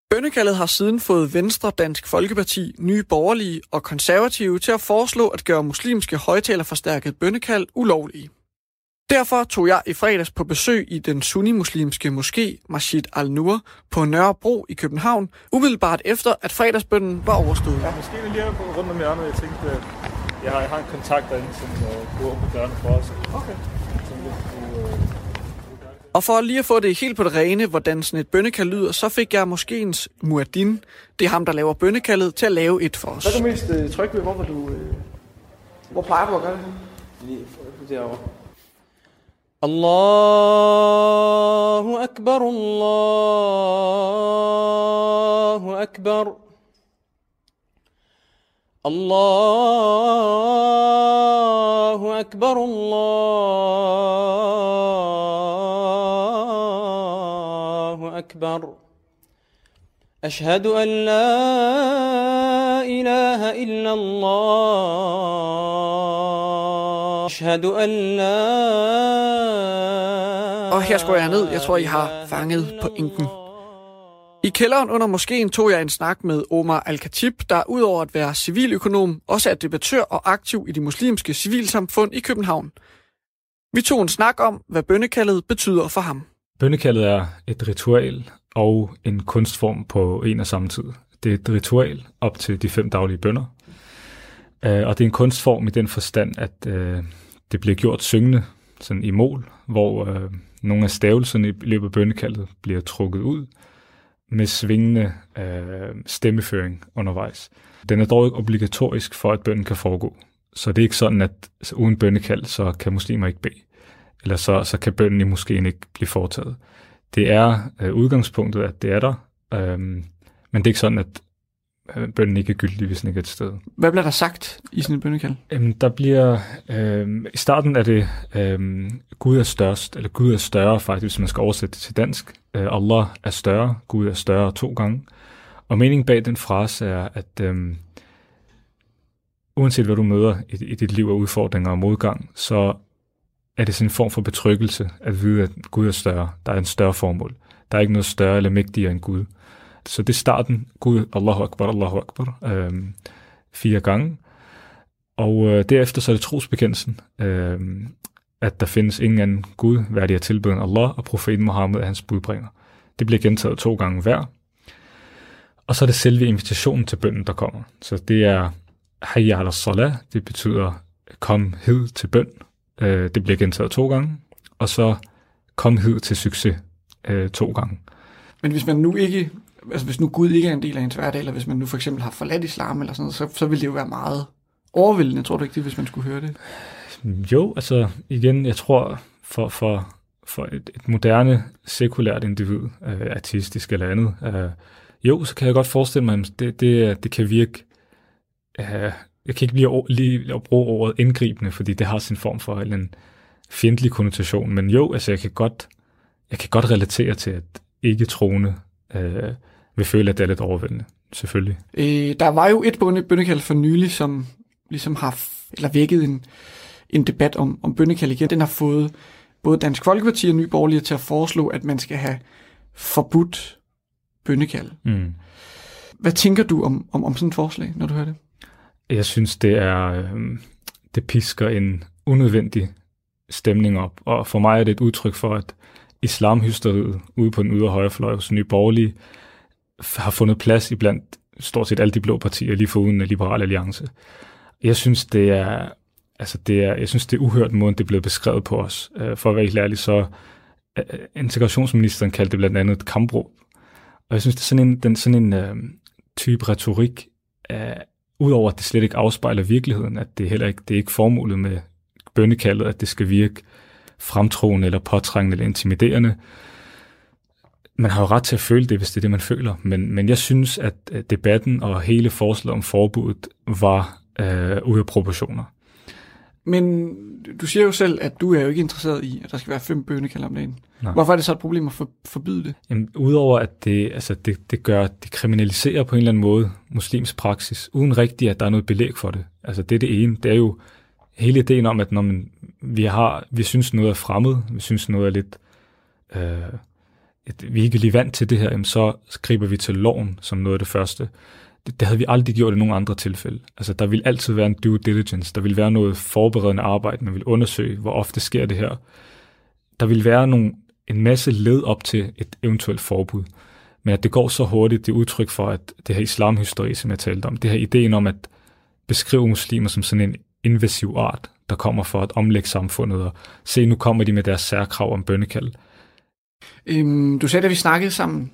Bønnekaldet har siden fået Venstre, Dansk Folkeparti, Nye Borgerlige og Konservative til at foreslå at gøre muslimske højtalerforstærket bønnekald ulovlige. Derfor tog jeg i fredags på besøg i den sunnimuslimske moské Masjid al-Nur på Nørrebro i København, umiddelbart efter at fredagsbønnen var overstået. Ja, måske lige rundt om hjørnet. Jeg tænkte, øh, jeg har, jeg har en kontakt derinde, som øh, kunne åbne dørene for os. Okay. Som øh, og for lige at få det helt på det rene, hvordan sådan et bønnekald lyder, så fik jeg måske ens Muadin, det er ham, der laver bønnekaldet, til at lave et for os. Hvad er du mest øh, tryg ved? Hvor, var du, øh, hvor plejer du at gøre det Lige derovre. Allahu Akbar, Allahu Akbar. الله أكبر الله أكبر أشهد أن لا إله إلا الله أشهد أن لا Og her skruer jeg ned. Jeg tror, I har fanget pointen. I kælderen under moskeen tog jeg en snak med Omar Al-Khatib, der udover at være civiløkonom, også er debattør og aktiv i det muslimske civilsamfund i København. Vi tog en snak om, hvad bønnekaldet betyder for ham. Bønnekaldet er et ritual og en kunstform på en og samme tid. Det er et ritual op til de fem daglige bønder. Øh, og det er en kunstform i den forstand, at øh, det bliver gjort syngende sådan i mål, hvor øh, nogle af stavelserne i løbet af bønnekaldet bliver trukket ud med svingende øh, stemmeføring undervejs. Den er dog ikke obligatorisk for, at bønnen kan foregå. Så det er ikke sådan, at uden bønnekald, så kan muslimer ikke bede. Eller så, så kan bønnen i moskeen ikke blive foretaget. Det er øh, udgangspunktet, at det er der, øh, men det er ikke sådan, at øh, bønnen ikke er gyldig, hvis den ikke er et sted. Hvad bliver der sagt i sådan et bønnekald? Øhm, der bliver, øh, i starten er det, øh, Gud er størst, eller Gud er større faktisk, hvis man skal oversætte det til dansk. Øh, Allah er større, Gud er større to gange. Og meningen bag den frase er, at øh, uanset hvad du møder i, i dit liv af udfordringer og modgang, så er det sådan en form for betryggelse at vide, at Gud er større. Der er en større formål. Der er ikke noget større eller mægtigere end Gud. Så det er starten. Gud, Allahu Akbar, Allahu Akbar, øh, fire gange. Og øh, derefter så er det trosbekendelsen, øh, at der findes ingen anden Gud, værdig at tilbede end Allah, og profeten Muhammed er hans budbringer. Det bliver gentaget to gange hver. Og så er det selve invitationen til bønden, der kommer. Så det er Hayya ala salah, det betyder kom hed til bøn. Øh, det bliver gentaget to gange. Og så kom hed til succes øh, to gange. Men hvis man nu ikke, altså hvis nu Gud ikke er en del af ens hverdag, eller hvis man nu for eksempel har forladt islam eller sådan noget, så, så ville det jo være meget overvældende, tror du ikke det, hvis man skulle høre det? Jo, altså igen, jeg tror for, for, for et, et moderne, sekulært individ, øh, artistisk eller andet, øh, jo, så kan jeg godt forestille mig, at det, det, det kan virke, øh, jeg kan ikke lige, lige at bruge ordet indgribende, fordi det har sin form for en fjendtlig konnotation, men jo, altså jeg kan godt, jeg kan godt relatere til, at ikke troende øh, vil føle, at det er lidt overvældende, selvfølgelig. Øh, der var jo et bønne, bønnekald for nylig, som ligesom har eller vækket en, en debat om, om bønnekald igen. Den har fået både Dansk Folkeparti og Nye Borgerlige til at foreslå, at man skal have forbudt bønnekald. Mm. Hvad tænker du om, om, om sådan et forslag, når du hører det? Jeg synes, det er øh, det pisker en unødvendig stemning op, og for mig er det et udtryk for, at islamhysteriet ude på den ydre højrefløj hos Nye Borgerlige har fundet plads i blandt stort set alle de blå partier, lige foruden Liberal Alliance. Jeg synes, det er, altså det er, jeg synes, det er uhørt måden, det er blevet beskrevet på os. Øh, for at være helt ærlig, så øh, øh, integrationsministeren kaldte det blandt andet et kampråd. Og jeg synes, det er sådan en, den, sådan en øh, type retorik, øh, udover at det slet ikke afspejler virkeligheden, at det heller ikke det er ikke formålet med bønnekaldet, at det skal virke fremtroende eller påtrængende eller intimiderende man har jo ret til at føle det, hvis det er det, man føler. Men, men jeg synes, at at debatten og hele forslaget om forbuddet var øh, ude af proportioner. Men du siger jo selv, at du er jo ikke interesseret i, at der skal være fem bønnekalder om dagen. Nej. Hvorfor er det så et problem at for, forbyde det? Jamen, udover at det, altså det, det gør, det kriminaliserer på en eller anden måde muslims praksis, uden rigtigt, at der er noget belæg for det. Altså det er det ene. Det er jo hele ideen om, at når man, vi, har, vi synes noget er fremmed, vi synes noget er lidt, øh, at vi ikke er lige vant til det her, jamen så griber vi til loven som noget af det første. Det, det havde vi aldrig gjort i nogen andre tilfælde. Altså der vil altid være en due diligence, der vil være noget forberedende arbejde, man vil undersøge, hvor ofte sker det her. Der vil være nogle, en masse led op til et eventuelt forbud. Men at det går så hurtigt, det er udtryk for, at det her islamhysteri, som jeg talte om, det her ideen om at beskrive muslimer som sådan en invasiv art, der kommer for at omlægge samfundet, og se, nu kommer de med deres særkrav om bønnekald. Øhm, du sagde, da vi snakkede sammen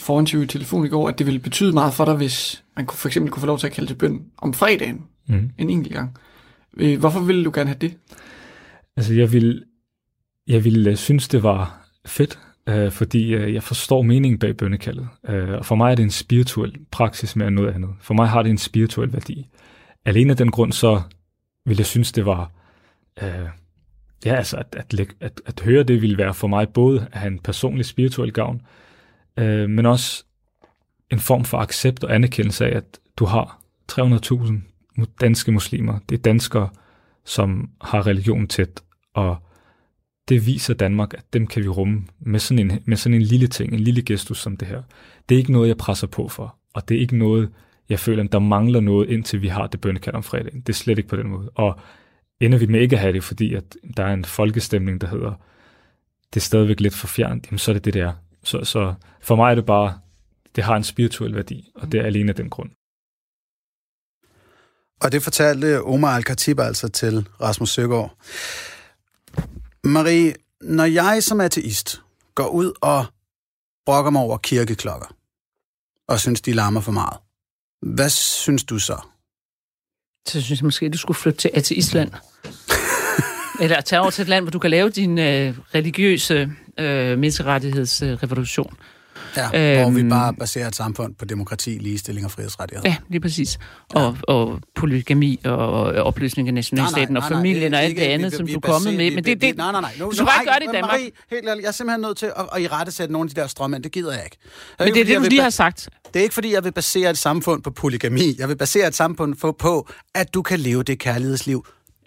foran i telefon i går, at det ville betyde meget for dig, hvis man for eksempel kunne få lov til at kalde til bøn om fredagen Mm. en enkelt gang. Øh, hvorfor ville du gerne have det? Altså, jeg vil, jeg vil øh, synes, det var fedt, øh, fordi øh, jeg forstår meningen bag bønnekaldet. Øh, og for mig er det en spirituel praksis mere end noget andet. For mig har det en spirituel værdi. Alene af den grund, så vil jeg synes, det var... Øh, ja, altså, at, at, at, at høre det ville være for mig både at have en personlig spirituel gavn, øh, men også en form for accept og anerkendelse af, at du har 300.000 danske muslimer. Det er danskere, som har religion tæt, og det viser Danmark, at dem kan vi rumme med sådan, en, med sådan en lille ting, en lille gestus som det her. Det er ikke noget, jeg presser på for, og det er ikke noget, jeg føler, at der mangler noget, indtil vi har det bønnekald om fredagen. Det er slet ikke på den måde. Og ender vi med ikke at have det, fordi at der er en folkestemning, der hedder, det er stadigvæk lidt for fjernt, jamen så er det det, der. Så, så for mig er det bare, det har en spirituel værdi, og det er alene af den grund. Og det fortalte Omar Al-Khatib altså til Rasmus Søgaard. Marie, når jeg som ateist går ud og brokker mig over kirkeklokker, og synes, de larmer for meget, hvad synes du så? Så synes jeg måske, du skulle flytte til ateistland. Eller tage over til et land, hvor du kan lave din øh, religiøse øh, menneskerettighedsrevolution. Ja, hvor vi Øhm. bare baserer et samfund på demokrati, ligestilling og frihedsrettigheder. Ja, lige præcis. Og, og polygami og, og opløsning af nationalstaten og familien og alt ikke- det andet, vi- som vi du er kommet med. Men det, det, nej, nej, nej. Nu, du skal bare ikke gøre det i Danmark. Marie, helt ærligt, jeg er simpelthen nødt til at, at i rette sætte nogle af de der strømænd. Det gider jeg ikke. men det er det, du lige har sagt. Det er ikke, fordi jeg vil basere et samfund på polygami. Jeg vil basere et samfund på, på at du kan leve det kærlighedsliv,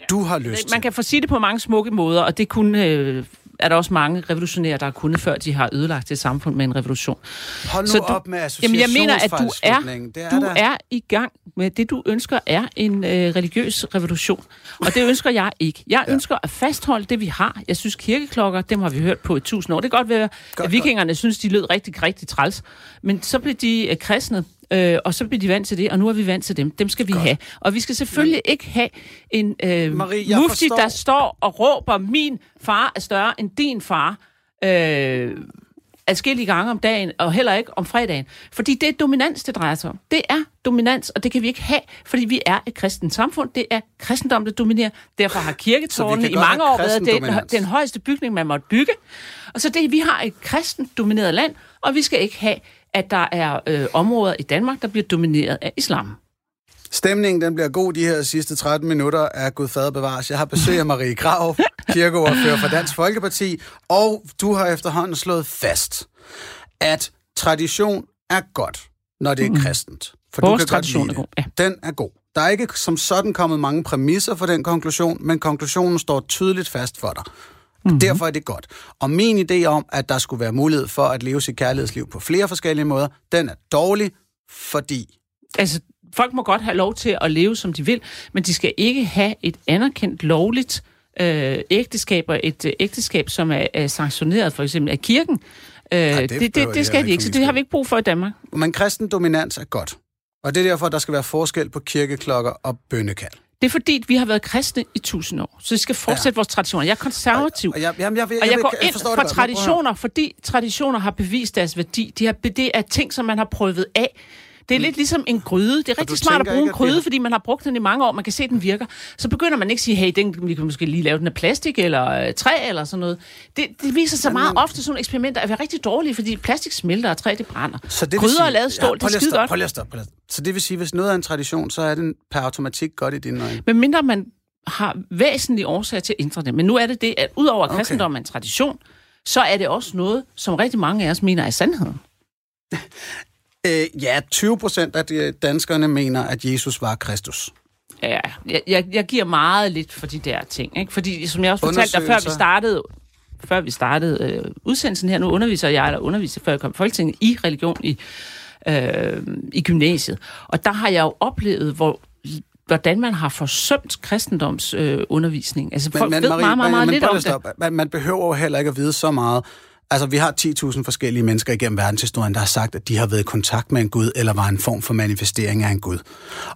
du har lyst. Man kan få sige det på mange smukke måder, og det kunne, øh, er der også mange revolutionære, der har kunnet, før de har ødelagt et samfund med en revolution. Hold nu Så du- op med Jamen, jeg mener, at du er. Det er du er i gang med det, du ønsker, er en øh, religiøs revolution. Og det ønsker jeg ikke. Jeg ja. ønsker at fastholde det, vi har. Jeg synes, kirkeklokker, dem har vi hørt på i tusind år. Det kan godt være, Godt, at vikingerne synes, de lød rigtig, rigtig træls. Men så blev de øh, kristne, øh, og så blev de vant til det, og nu er vi vant til dem. Dem skal vi have. Og vi skal selvfølgelig ikke have en øh, Marie, mufti, forstår- der står og råber, min far er større end din far. Øh, adskillige gange om dagen, og heller ikke om fredagen. Fordi det er dominans, det drejer sig om. Det er dominans, og det kan vi ikke have, fordi vi er et kristent samfund. Det er kristendom, der dominerer. Derfor har kirketårnene i godt mange år været den, den højeste bygning, man måtte bygge. Og så det, vi har et kristent domineret land, og vi skal ikke have, at der er øh, områder i Danmark, der bliver domineret af islam. Stemningen den bliver god de her sidste 13 minutter af Gud Fader bevares. Jeg har besøg af Marie Krav, kirkeordfører for Dansk Folkeparti, og du har efterhånden slået fast, at tradition er godt, når det er kristent. For Vores du kan tradition godt lide er god, det. Den er god. Der er ikke som sådan kommet mange præmisser for den konklusion, men konklusionen står tydeligt fast for dig. Mm-hmm. Derfor er det godt. Og min idé om, at der skulle være mulighed for at leve sit kærlighedsliv på flere forskellige måder, den er dårlig, fordi Altså, folk må godt have lov til at leve, som de vil, men de skal ikke have et anerkendt lovligt øh, ægteskab, og et øh, ægteskab, som er, er sanktioneret for eksempel af kirken. Øh, det det, det, det, de det skal de ikke så det har vi ikke brug for i Danmark. Men kristen dominans er godt. Og det er derfor, der skal være forskel på kirkeklokker og bønnekald. Det er fordi, vi har været kristne i tusind år, så vi skal fortsætte ja. vores traditioner. Jeg er konservativ. Og jeg, jamen, jeg, jeg, Og jeg vil- går ind forstår det for traditioner, fordi traditioner har bevist deres værdi. De har, det er ting, som man har prøvet af. Det er lidt ligesom en gryde. Det er rigtig smart at bruge ikke, en gryde, har- fordi man har brugt den i mange år. Man kan se, at den virker. Så begynder man ikke at sige, hey, den, vi kan måske lige lave den af plastik eller øh, træ eller sådan noget. Det, det viser sig meget men- ofte, sådan nogle eksperimenter, at være rigtig dårlige, fordi plastik smelter, og træ det brænder. Så det Gryder sige- er lavet stål, prøv det er skide godt. Prøv lige prøv. Så det vil sige, hvis noget er en tradition, så er den per automatik godt i dine øjne. Men mindre man har væsentlige årsager til at ændre det. Men nu er det det, at udover at Okay. kristendom er en tradition, så er det også noget, som rigtig mange af os mener er sandheden. Øh, ja, 20 procent af de danskerne mener, at Jesus var Kristus. Ja, jeg, jeg, jeg giver meget lidt for de der ting. Ikke? Fordi, som jeg også fortalte dig, før vi startede, før vi startede øh, udsendelsen her, nu underviser jeg, eller underviser, før jeg kom i Folketinget, i religion i, øh, i gymnasiet. Og der har jeg jo oplevet, hvor hvordan man har forsømt kristendomsundervisning. Øh, undervisning. altså, folk ved meget, meget, meget men lidt om det. man behøver jo heller ikke at vide så meget. Altså, vi har 10.000 forskellige mennesker igennem verdenshistorien, der har sagt, at de har været i kontakt med en Gud, eller var en form for manifestering af en Gud.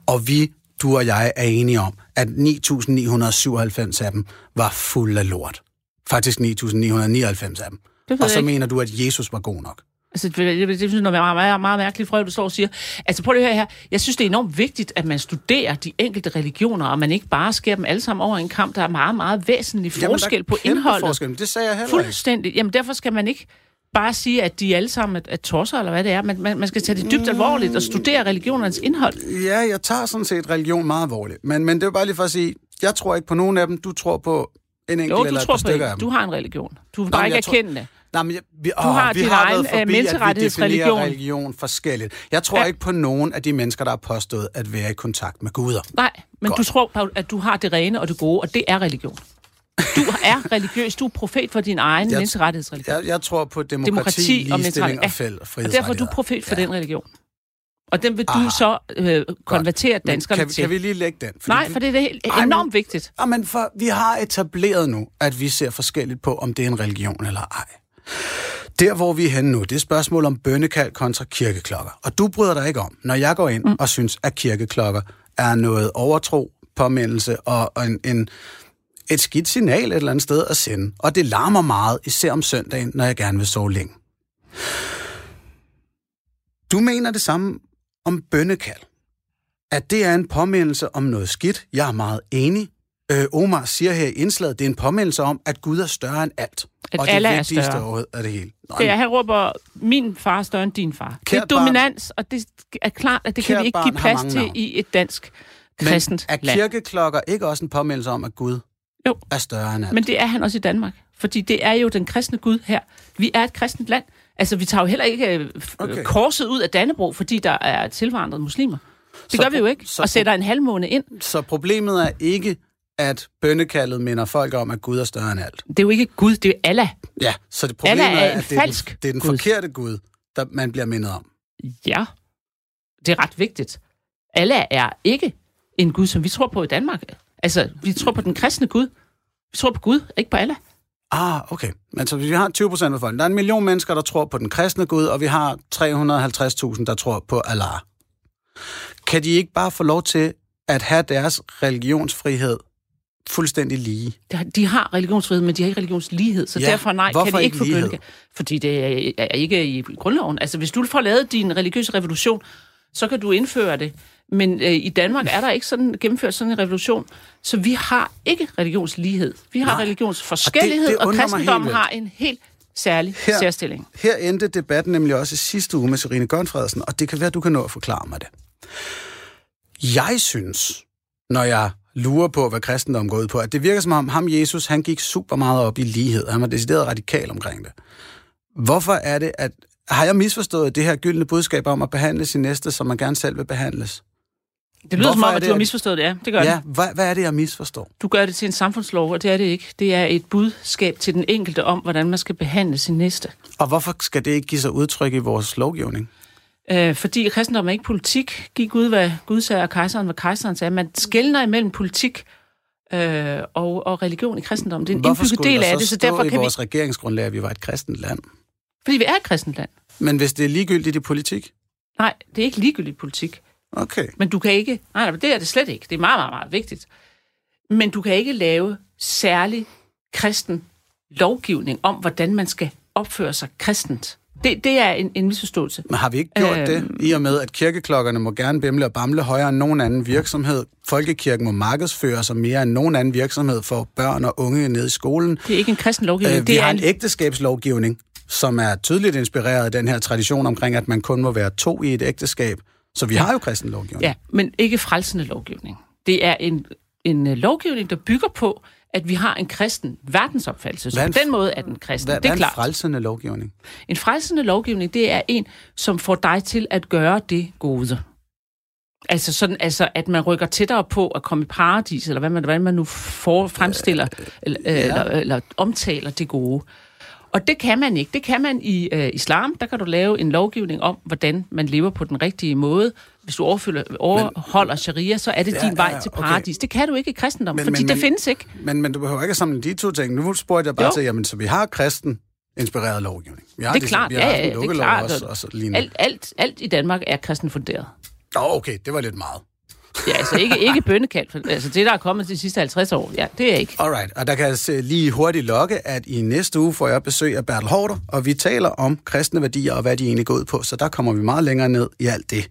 Og vi, du og jeg, er enige om, at 9.997 af dem var fuld af lort. Faktisk 9.999 af dem. Og så ikke. mener du, at Jesus var god nok. Altså, det, det, det, synes jeg er meget, meget, meget mærkeligt, Frø, du står og siger. Altså, prøv lige at her. Jeg synes, det er enormt vigtigt, at man studerer de enkelte religioner, og man ikke bare skærer dem alle sammen over en kamp. Der er meget, meget væsentlig forskel Jamen, er på indholdet. Forskel. Det sagde jeg heller ikke. Fuldstændig. Jamen, derfor skal man ikke bare sige, at de alle sammen er, er tosser, eller hvad det er. Man, man, man skal tage det dybt alvorligt og studere religionernes indhold. Ja, jeg tager sådan set religion meget alvorligt. Men, men det er bare lige for at sige, jeg tror ikke på nogen af dem. Du tror på en enkelt Jo, eller du et tror par på stykker af det. dem. Du har en religion. Du Nå, bare ikke jeg tror-. Nej, men jeg, vi, Du åh, har vi din har egen, øh, forbi, at vi menneskerettighedsreligion. definerer religion forskelligt. Jeg tror Ja. ikke på nogen af de mennesker, der har påstået at være i kontakt med guder. Nej, men Godt. du tror, at du har det rene og det gode, og det er religion. Du er religiøs. Du er profet for din egen Jeg- menneskerettighedsreligion. Jeg, jeg tror på demokrati, Demokrati og ligestilling mentalt- og, fæld, og Og derfor er du profet for Ja. den religion. Og den vil du Ah, så øh, konvertere Men danskerne kan, til. kan vi lige lægge den? Fordi Nej, vi- for det er helt, Ej, men- enormt vigtigt. Ja, men for, vi har etableret nu, at vi ser forskelligt på, om det er en religion eller ej. Der, hvor vi er henne nu, det er spørgsmål om bønnekald kontra kirkeklokker. Og du bryder dig ikke om, når jeg går ind mm. og synes, at kirkeklokker er noget overtro, påmindelse og, og en, en, et skidt signal et eller andet sted at sende. Og det larmer meget, især om søndagen, når jeg gerne vil sove længe. Du mener det samme om bønnekald. At det er en påmindelse om noget skidt. Jeg er meget enig. Øh, Omar siger her i indslaget, det er en påmindelse om, at Gud er større end alt. At og det Allah er vigtigste større. overhovedet af det hele. Nå, Det er, han råber, min far er større end din far. det er Kært barn. dominans, og det er klart, at det kan Kært vi ikke give plads til i et dansk men kristent er land. kirkeklokker ikke også en påmindelse om, at Gud Jo. er større end alt? Men det er han også i Danmark. Fordi det er jo den kristne Gud her. Vi er et kristent land. Altså, vi tager jo heller ikke øh, f- Okay. korset ud af Dannebro, fordi der er tilvandrede muslimer. Det Så gør vi jo ikke. så Og sætter en halvmåne ind. Så problemet er ikke, at bønnekaldet minder folk om, at Gud er større end alt. Det er jo ikke Gud, det er Allah. Ja, så det problemet Allah er er, at det er, den, det er den Gud. forkerte Gud, der man bliver mindet om. Ja, det er ret vigtigt. Allah er ikke en Gud, som vi tror på i Danmark. Altså, vi tror på den kristne Gud. Vi tror på Gud, ikke på Allah. Ah, okay. Men så vi har 20 procent af folk. Der er en million mennesker, der tror på den kristne Gud, og vi har 350.000, der tror på Allah. Kan de ikke bare få lov til at have deres religionsfrihed fuldstændig lige? De har religionsfrihed, men de har ikke religionslighed, så Ja, derfor nej, hvorfor kan de ikke ikke lighed? Fordi det er, ikke i grundloven. Altså, hvis du får lavet din religiøse revolution, så kan du indføre det. Men øh, i Danmark er der ikke sådan gennemført sådan en revolution, så vi har ikke religionslighed. Vi har Nej. religionsforskellighed, Og det- og, det mig kristendommen har en helt særlig Her- særstilling. Her endte debatten nemlig også i sidste uge med Serine Gørnfredsen, og det kan være, du kan nå at forklare mig det. Jeg synes, når jeg lurer på, hvad kristendommen går ud på, at det virker som om ham, Jesus, han gik super meget op i lighed. Han var decideret radikal omkring det. Hvorfor er det, at... Har jeg misforstået det her gyldne budskab om at behandle sin næste, som man gerne selv vil behandles? Det lyder som Hvorfor om, er at du har misforstået det, ja. Det gør Ja, det. hvad, hvad er det, jeg misforstår? Du gør det til en samfundslov, og det er det ikke. Det er et budskab til den enkelte om, hvordan man skal behandle sin næste. Og hvorfor skal det ikke give sig udtryk i vores lovgivning? Øh, fordi kristendom er ikke politik. Giv Gud, hvad Gud sagde, og kejseren, hvad kejseren sagde. Man skældner imellem politik øh, og, og religion i kristendom. Det er en Hvorfor indbygget del af det, så derfor i kan vi... vores regeringsgrundlag, at vi var et kristent land? Fordi vi er et kristent land. Men hvis det er ligegyldigt i politik? Nej, det er ikke ligegyldigt politik. Okay. Men du kan ikke... Nej, nej, det er det slet ikke. Det er meget, meget, meget vigtigt. Men du kan ikke lave særlig kristen lovgivning om, hvordan man skal opføre sig kristent. Det, det er en, en misforståelse. Men har vi ikke gjort Øhm. det, i og med, at kirkeklokkerne må gerne bimle og bamle højere end nogen anden virksomhed? Folkekirken må markedsføre sig mere end nogen anden virksomhed for børn og unge nede i skolen. Det er ikke en kristen lovgivning. Øh, vi det er har en ægteskabslovgivning, som er tydeligt inspireret af den her tradition omkring, at man kun må være to i et ægteskab. Så vi har jo kristen lovgivning. Ja, men ikke frelsende lovgivning. Det er en, en øh, lovgivning, der bygger på, at vi har en kristen verdensopfattelse. Så Hvad er på en- den måde er den kristen. Hvad, det hvad er er en frelsende lovgivning? En frelsende lovgivning, det er en, som får dig til at gøre det gode. Altså sådan, altså, at man rykker tættere på at komme i paradis, eller hvad man, hvad man nu for, fremstiller, eller, ja. eller, eller omtaler det gode. Og det kan man ikke. Det kan man i øh, islam. Der kan du lave en lovgivning om, hvordan man lever på den rigtige måde. Hvis du overfølger, overholder sharia, så er det Ja, din vej ja, til okay. paradis. Det kan du ikke i kristendom, Men- fordi men- det men- findes ikke. Men, men du behøver ikke at samle de to ting. Nu spurgte jeg bare Jo. til, jamen, så vi har kristen inspireret lovgivning. Vi har Det er ligesom- klart, vi har ja, ja, det er klart. Også, og så lignende. Alt, alt, alt i Danmark er kristen funderet. Nå, okay, det var lidt meget. Ja, altså ikke, ikke bønnekald. for- Altså det, der er kommet de sidste 50 år, ja, det er ikke. Alright, og der kan jeg se lige hurtigt lokke, at i næste uge får jeg besøg af Bertel Hårder, og vi taler om kristne værdier og hvad de egentlig går ud på, så der kommer vi meget længere ned i alt det.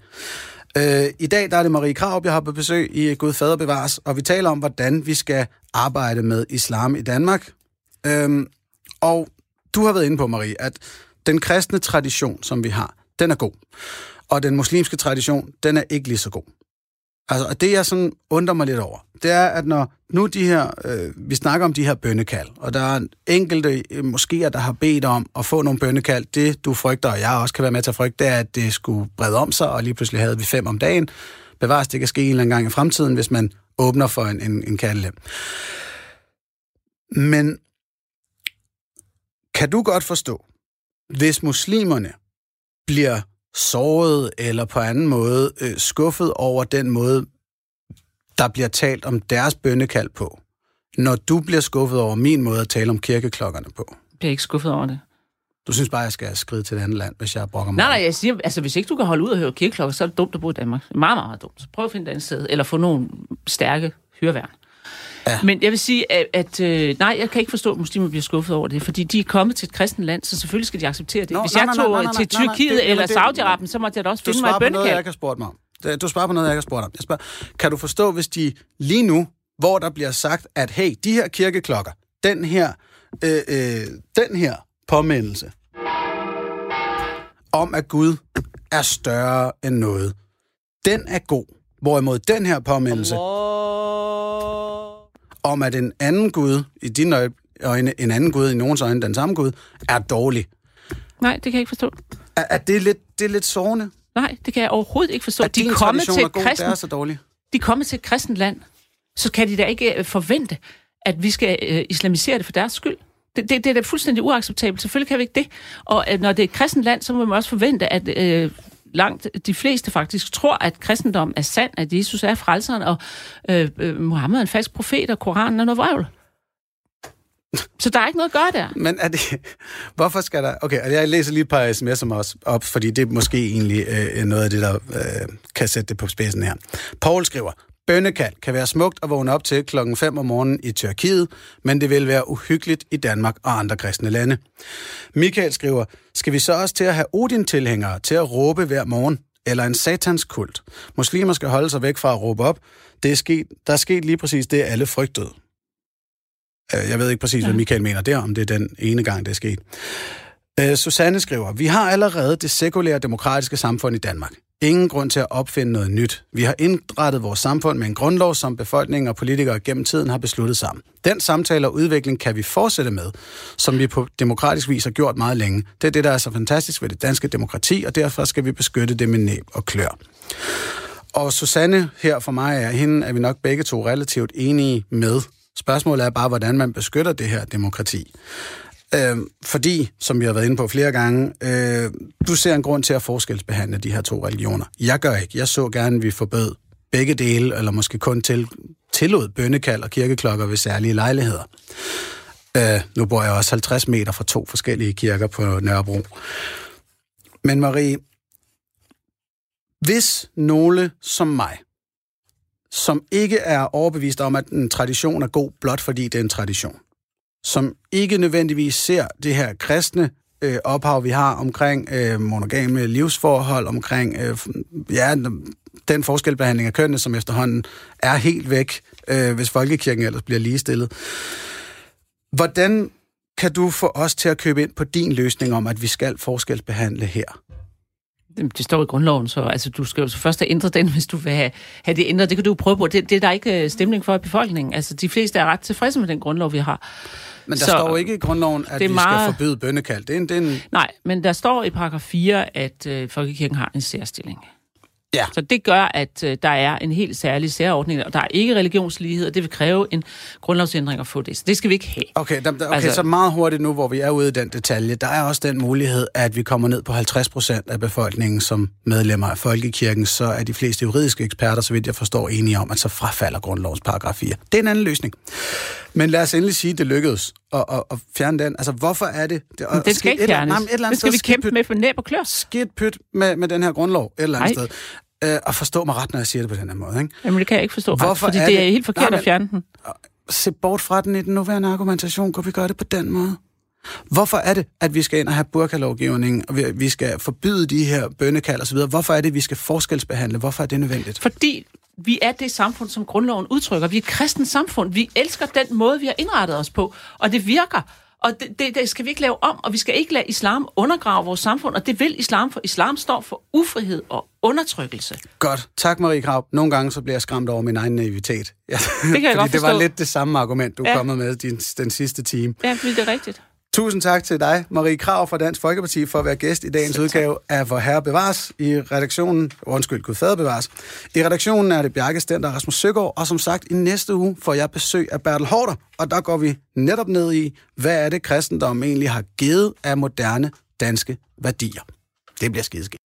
Øh, I dag der er det Marie Krav, jeg har på besøg i Gud Fader Bevares, og vi taler om, hvordan vi skal arbejde med islam i Danmark. Øhm, og du har været inde på, Marie, at den kristne tradition, som vi har, den er god. Og den muslimske tradition, den er ikke lige så god. Altså, og det jeg sådan undrer mig lidt over, det er, at når nu de her, øh, vi snakker om de her bønnekald, og der er enkelte øh, moskéer, der har bedt om at få nogle bønnekald, det du frygter, og jeg også kan være med til at frygte, det er, at det skulle brede om sig, og lige pludselig havde vi fem om dagen. Bevares, det kan ske en eller anden gang i fremtiden, hvis man åbner for en, en, en kaldelem. Men kan du godt forstå, hvis muslimerne bliver såret eller på anden måde øh, skuffet over den måde, der bliver talt om deres bønnekald på, når du bliver skuffet over min måde at tale om kirkeklokkerne på. Jeg bliver ikke skuffet over det. Du synes bare, jeg skal skride til et andet land, hvis jeg brokker mig. Nej, nej, jeg siger, altså hvis ikke du kan holde ud og høre kirkeklokker, så er det dumt at bo i Danmark. Meget, meget dumt. Så prøv at finde et andet sted, eller få nogle stærke hyreværn. Ja. Men jeg vil sige, at, at øh, nej, jeg kan ikke forstå, at muslimer bliver skuffet over det, fordi de er kommet til et kristent land, så selvfølgelig skal de acceptere det. Nå, Hvis nej, jeg nej, tog nej, nej, til nej, nej, Tyrkiet det- eller Saudi-Arabien, så måtte jeg da også Du finde mig svarer et på noget, jeg bønnekald. ikke har spurgt mig om. Det- Du svarer på noget, jeg ikke har spurgt om. Jeg spørger, kan du forstå, hvis de lige nu, hvor der bliver sagt, at hey, de her kirkeklokker, den her, øh, øh, den her påmindelse om, at Gud er større end noget, den er god. Hvorimod den her påmindelse Allah om, at en anden Gud, i dine øjne, en anden Gud, i nogens øjne, den samme Gud, er dårlig. Nej, det kan jeg ikke forstå. Er, er det, lidt, det er lidt sårende? Nej, det kan jeg overhovedet ikke forstå. De er kommet tradition til et det er så dårligt. de er kommet til et kristent land, så kan de da ikke øh, forvente, at vi skal øh, islamisere det for deres skyld. Det, det, det er da fuldstændig uacceptabelt. Selvfølgelig kan vi ikke det. Og øh, når det er et kristent land, så må man også forvente, at øh, langt de fleste faktisk tror, at kristendom er sand, at Jesus er frelseren, og øh, øh, Mohammed er en falsk profet, og Koranen er noget vrøvl. Så der er ikke noget at gøre der. Men er det... Hvorfor skal der... Okay, jeg læser lige et par sms'er også op, fordi det er måske egentlig øh, noget af det, der øh, kan sætte det på spidsen her. Paul skriver, Bønnekald kan være smukt at vågne op til klokken 5 om morgenen i Tyrkiet, men det vil være uhyggeligt i Danmark og andre kristne lande. Michael skriver, skal vi så også til at have Odin-tilhængere til at råbe hver morgen? Eller en satans kult? Muslimer skal holde sig væk fra at råbe op. Det er sket, der er sket lige præcis det, alle frygtede. Øh, Jeg ved ikke præcis, hvad Michael mener der, om det er den ene gang, det er sket. Øh, Susanne skriver, vi har allerede det sekulære demokratiske samfund i Danmark. Ingen grund til at opfinde noget nyt. Vi har indrettet vores samfund med en grundlov, som befolkningen og politikere gennem tiden har besluttet sammen. Den samtale og udvikling kan vi fortsætte med, som vi på demokratisk vis har gjort meget længe. Det er det, der er så fantastisk ved det danske demokrati, og derfor skal vi beskytte det med næb og klør. Og Susanne her for mig er hende, er vi nok begge to relativt enige med. Spørgsmålet er bare, hvordan man beskytter det her demokrati. Øh, fordi, som vi har været inde på flere gange, øh, du ser en grund til at forskelsbehandle de her to religioner. Jeg gør ikke. Jeg så gerne, at vi forbød begge dele, eller måske kun til, tillod bønnekald og kirkeklokker ved særlige lejligheder. Øh, nu bor jeg også 50 meter fra to forskellige kirker på Nørrebro. Men Marie, hvis nogle som mig, som ikke er overbevist om, at en tradition er god, blot fordi det er en tradition, som ikke nødvendigvis ser det her kristne øh, ophav, vi har omkring øh, monogame livsforhold, omkring øh, ja, den forskelsbehandling af kønnene, som efterhånden er helt væk, øh, hvis folkekirken ellers bliver ligestillet. Hvordan kan du få os til at købe ind på din løsning om, at vi skal forskelsbehandle her? Det står i grundloven, så altså, du skal jo så først have ændret den, hvis du vil have, have det ændret. Det kan du jo prøve på. Det, det er der ikke øh, stemning for i befolkningen. Altså, de fleste er ret tilfredse med den grundlov, vi har. Men der Så- står ikke i grundloven, at det vi meget- skal forbyde bønnekald. Det er en, det er en Nej, men der står i paragraf 4, at øh, folkekirken har en særstilling. Ja. Så det gør, at øh, der er en helt særlig særordning, og der er ikke religionslighed, og det vil kræve en grundlovsændring at få det. Så det skal vi ikke have. Okay, der, okay altså, så meget hurtigt nu, hvor vi er ude i den detalje, der er også den mulighed, at vi kommer ned på 50 procent af befolkningen som medlemmer af Folkekirken, så er de fleste juridiske eksperter, så vidt jeg forstår, enige om, at så frafalder grundlovens paragraf 4. Det er en anden løsning. Men lad os endelig sige, at det lykkedes at, at, at fjerne den. Altså, hvorfor er det? det og den skal ikke et fjernes. nej, men et eller andet Den skal sted vi kæmpe med for næb og klør. Skidt pyt med, med den her grundlov et eller andet Nej. sted. Øh, og forstå mig ret, når jeg siger det på den her måde. Ikke? Jamen, det kan jeg ikke forstå, Hvorfor Hvorfor fordi er det er det- helt forkert Nej, men- at fjerne den. se bort fra den i den nuværende argumentation. Kunne vi gøre det på den måde? Hvorfor er det, at vi skal ind og have burkalovgivning, og vi- vi skal forbyde de her bønnekald osv.? Hvorfor er det, at vi skal forskelsbehandle? Hvorfor er det nødvendigt? Fordi vi er det samfund, som grundloven udtrykker. Vi er et kristent samfund. Vi elsker den måde, vi har indrettet os på, og det virker. Og det, det, det skal vi ikke lave om, og vi skal ikke lade islam undergrave vores samfund, og det vil islam, for islam står for ufrihed og undertrykkelse. Godt. Tak, Marie Krab. Nogle gange så bliver jeg skræmt over min egen naivitet. Ja, det kan jeg godt det var forstå. lidt det samme argument, du ja. Kommet med din, den sidste time. Ja, fordi det er rigtigt. Tusind tak til dig, Marie Krav fra Dansk Folkeparti, for at være gæst i dagens Selv tak. udgave af Vor Herre Bevares i redaktionen, undskyld, Gud Fader Bevares. I redaktionen er det Bjarke Stenter og Rasmus Søgaard, og som sagt, i næste uge får jeg besøg af Bertel Hårder, og der går vi netop ned i, hvad er det, kristendommen egentlig har givet af moderne danske værdier. Det bliver skideskidt.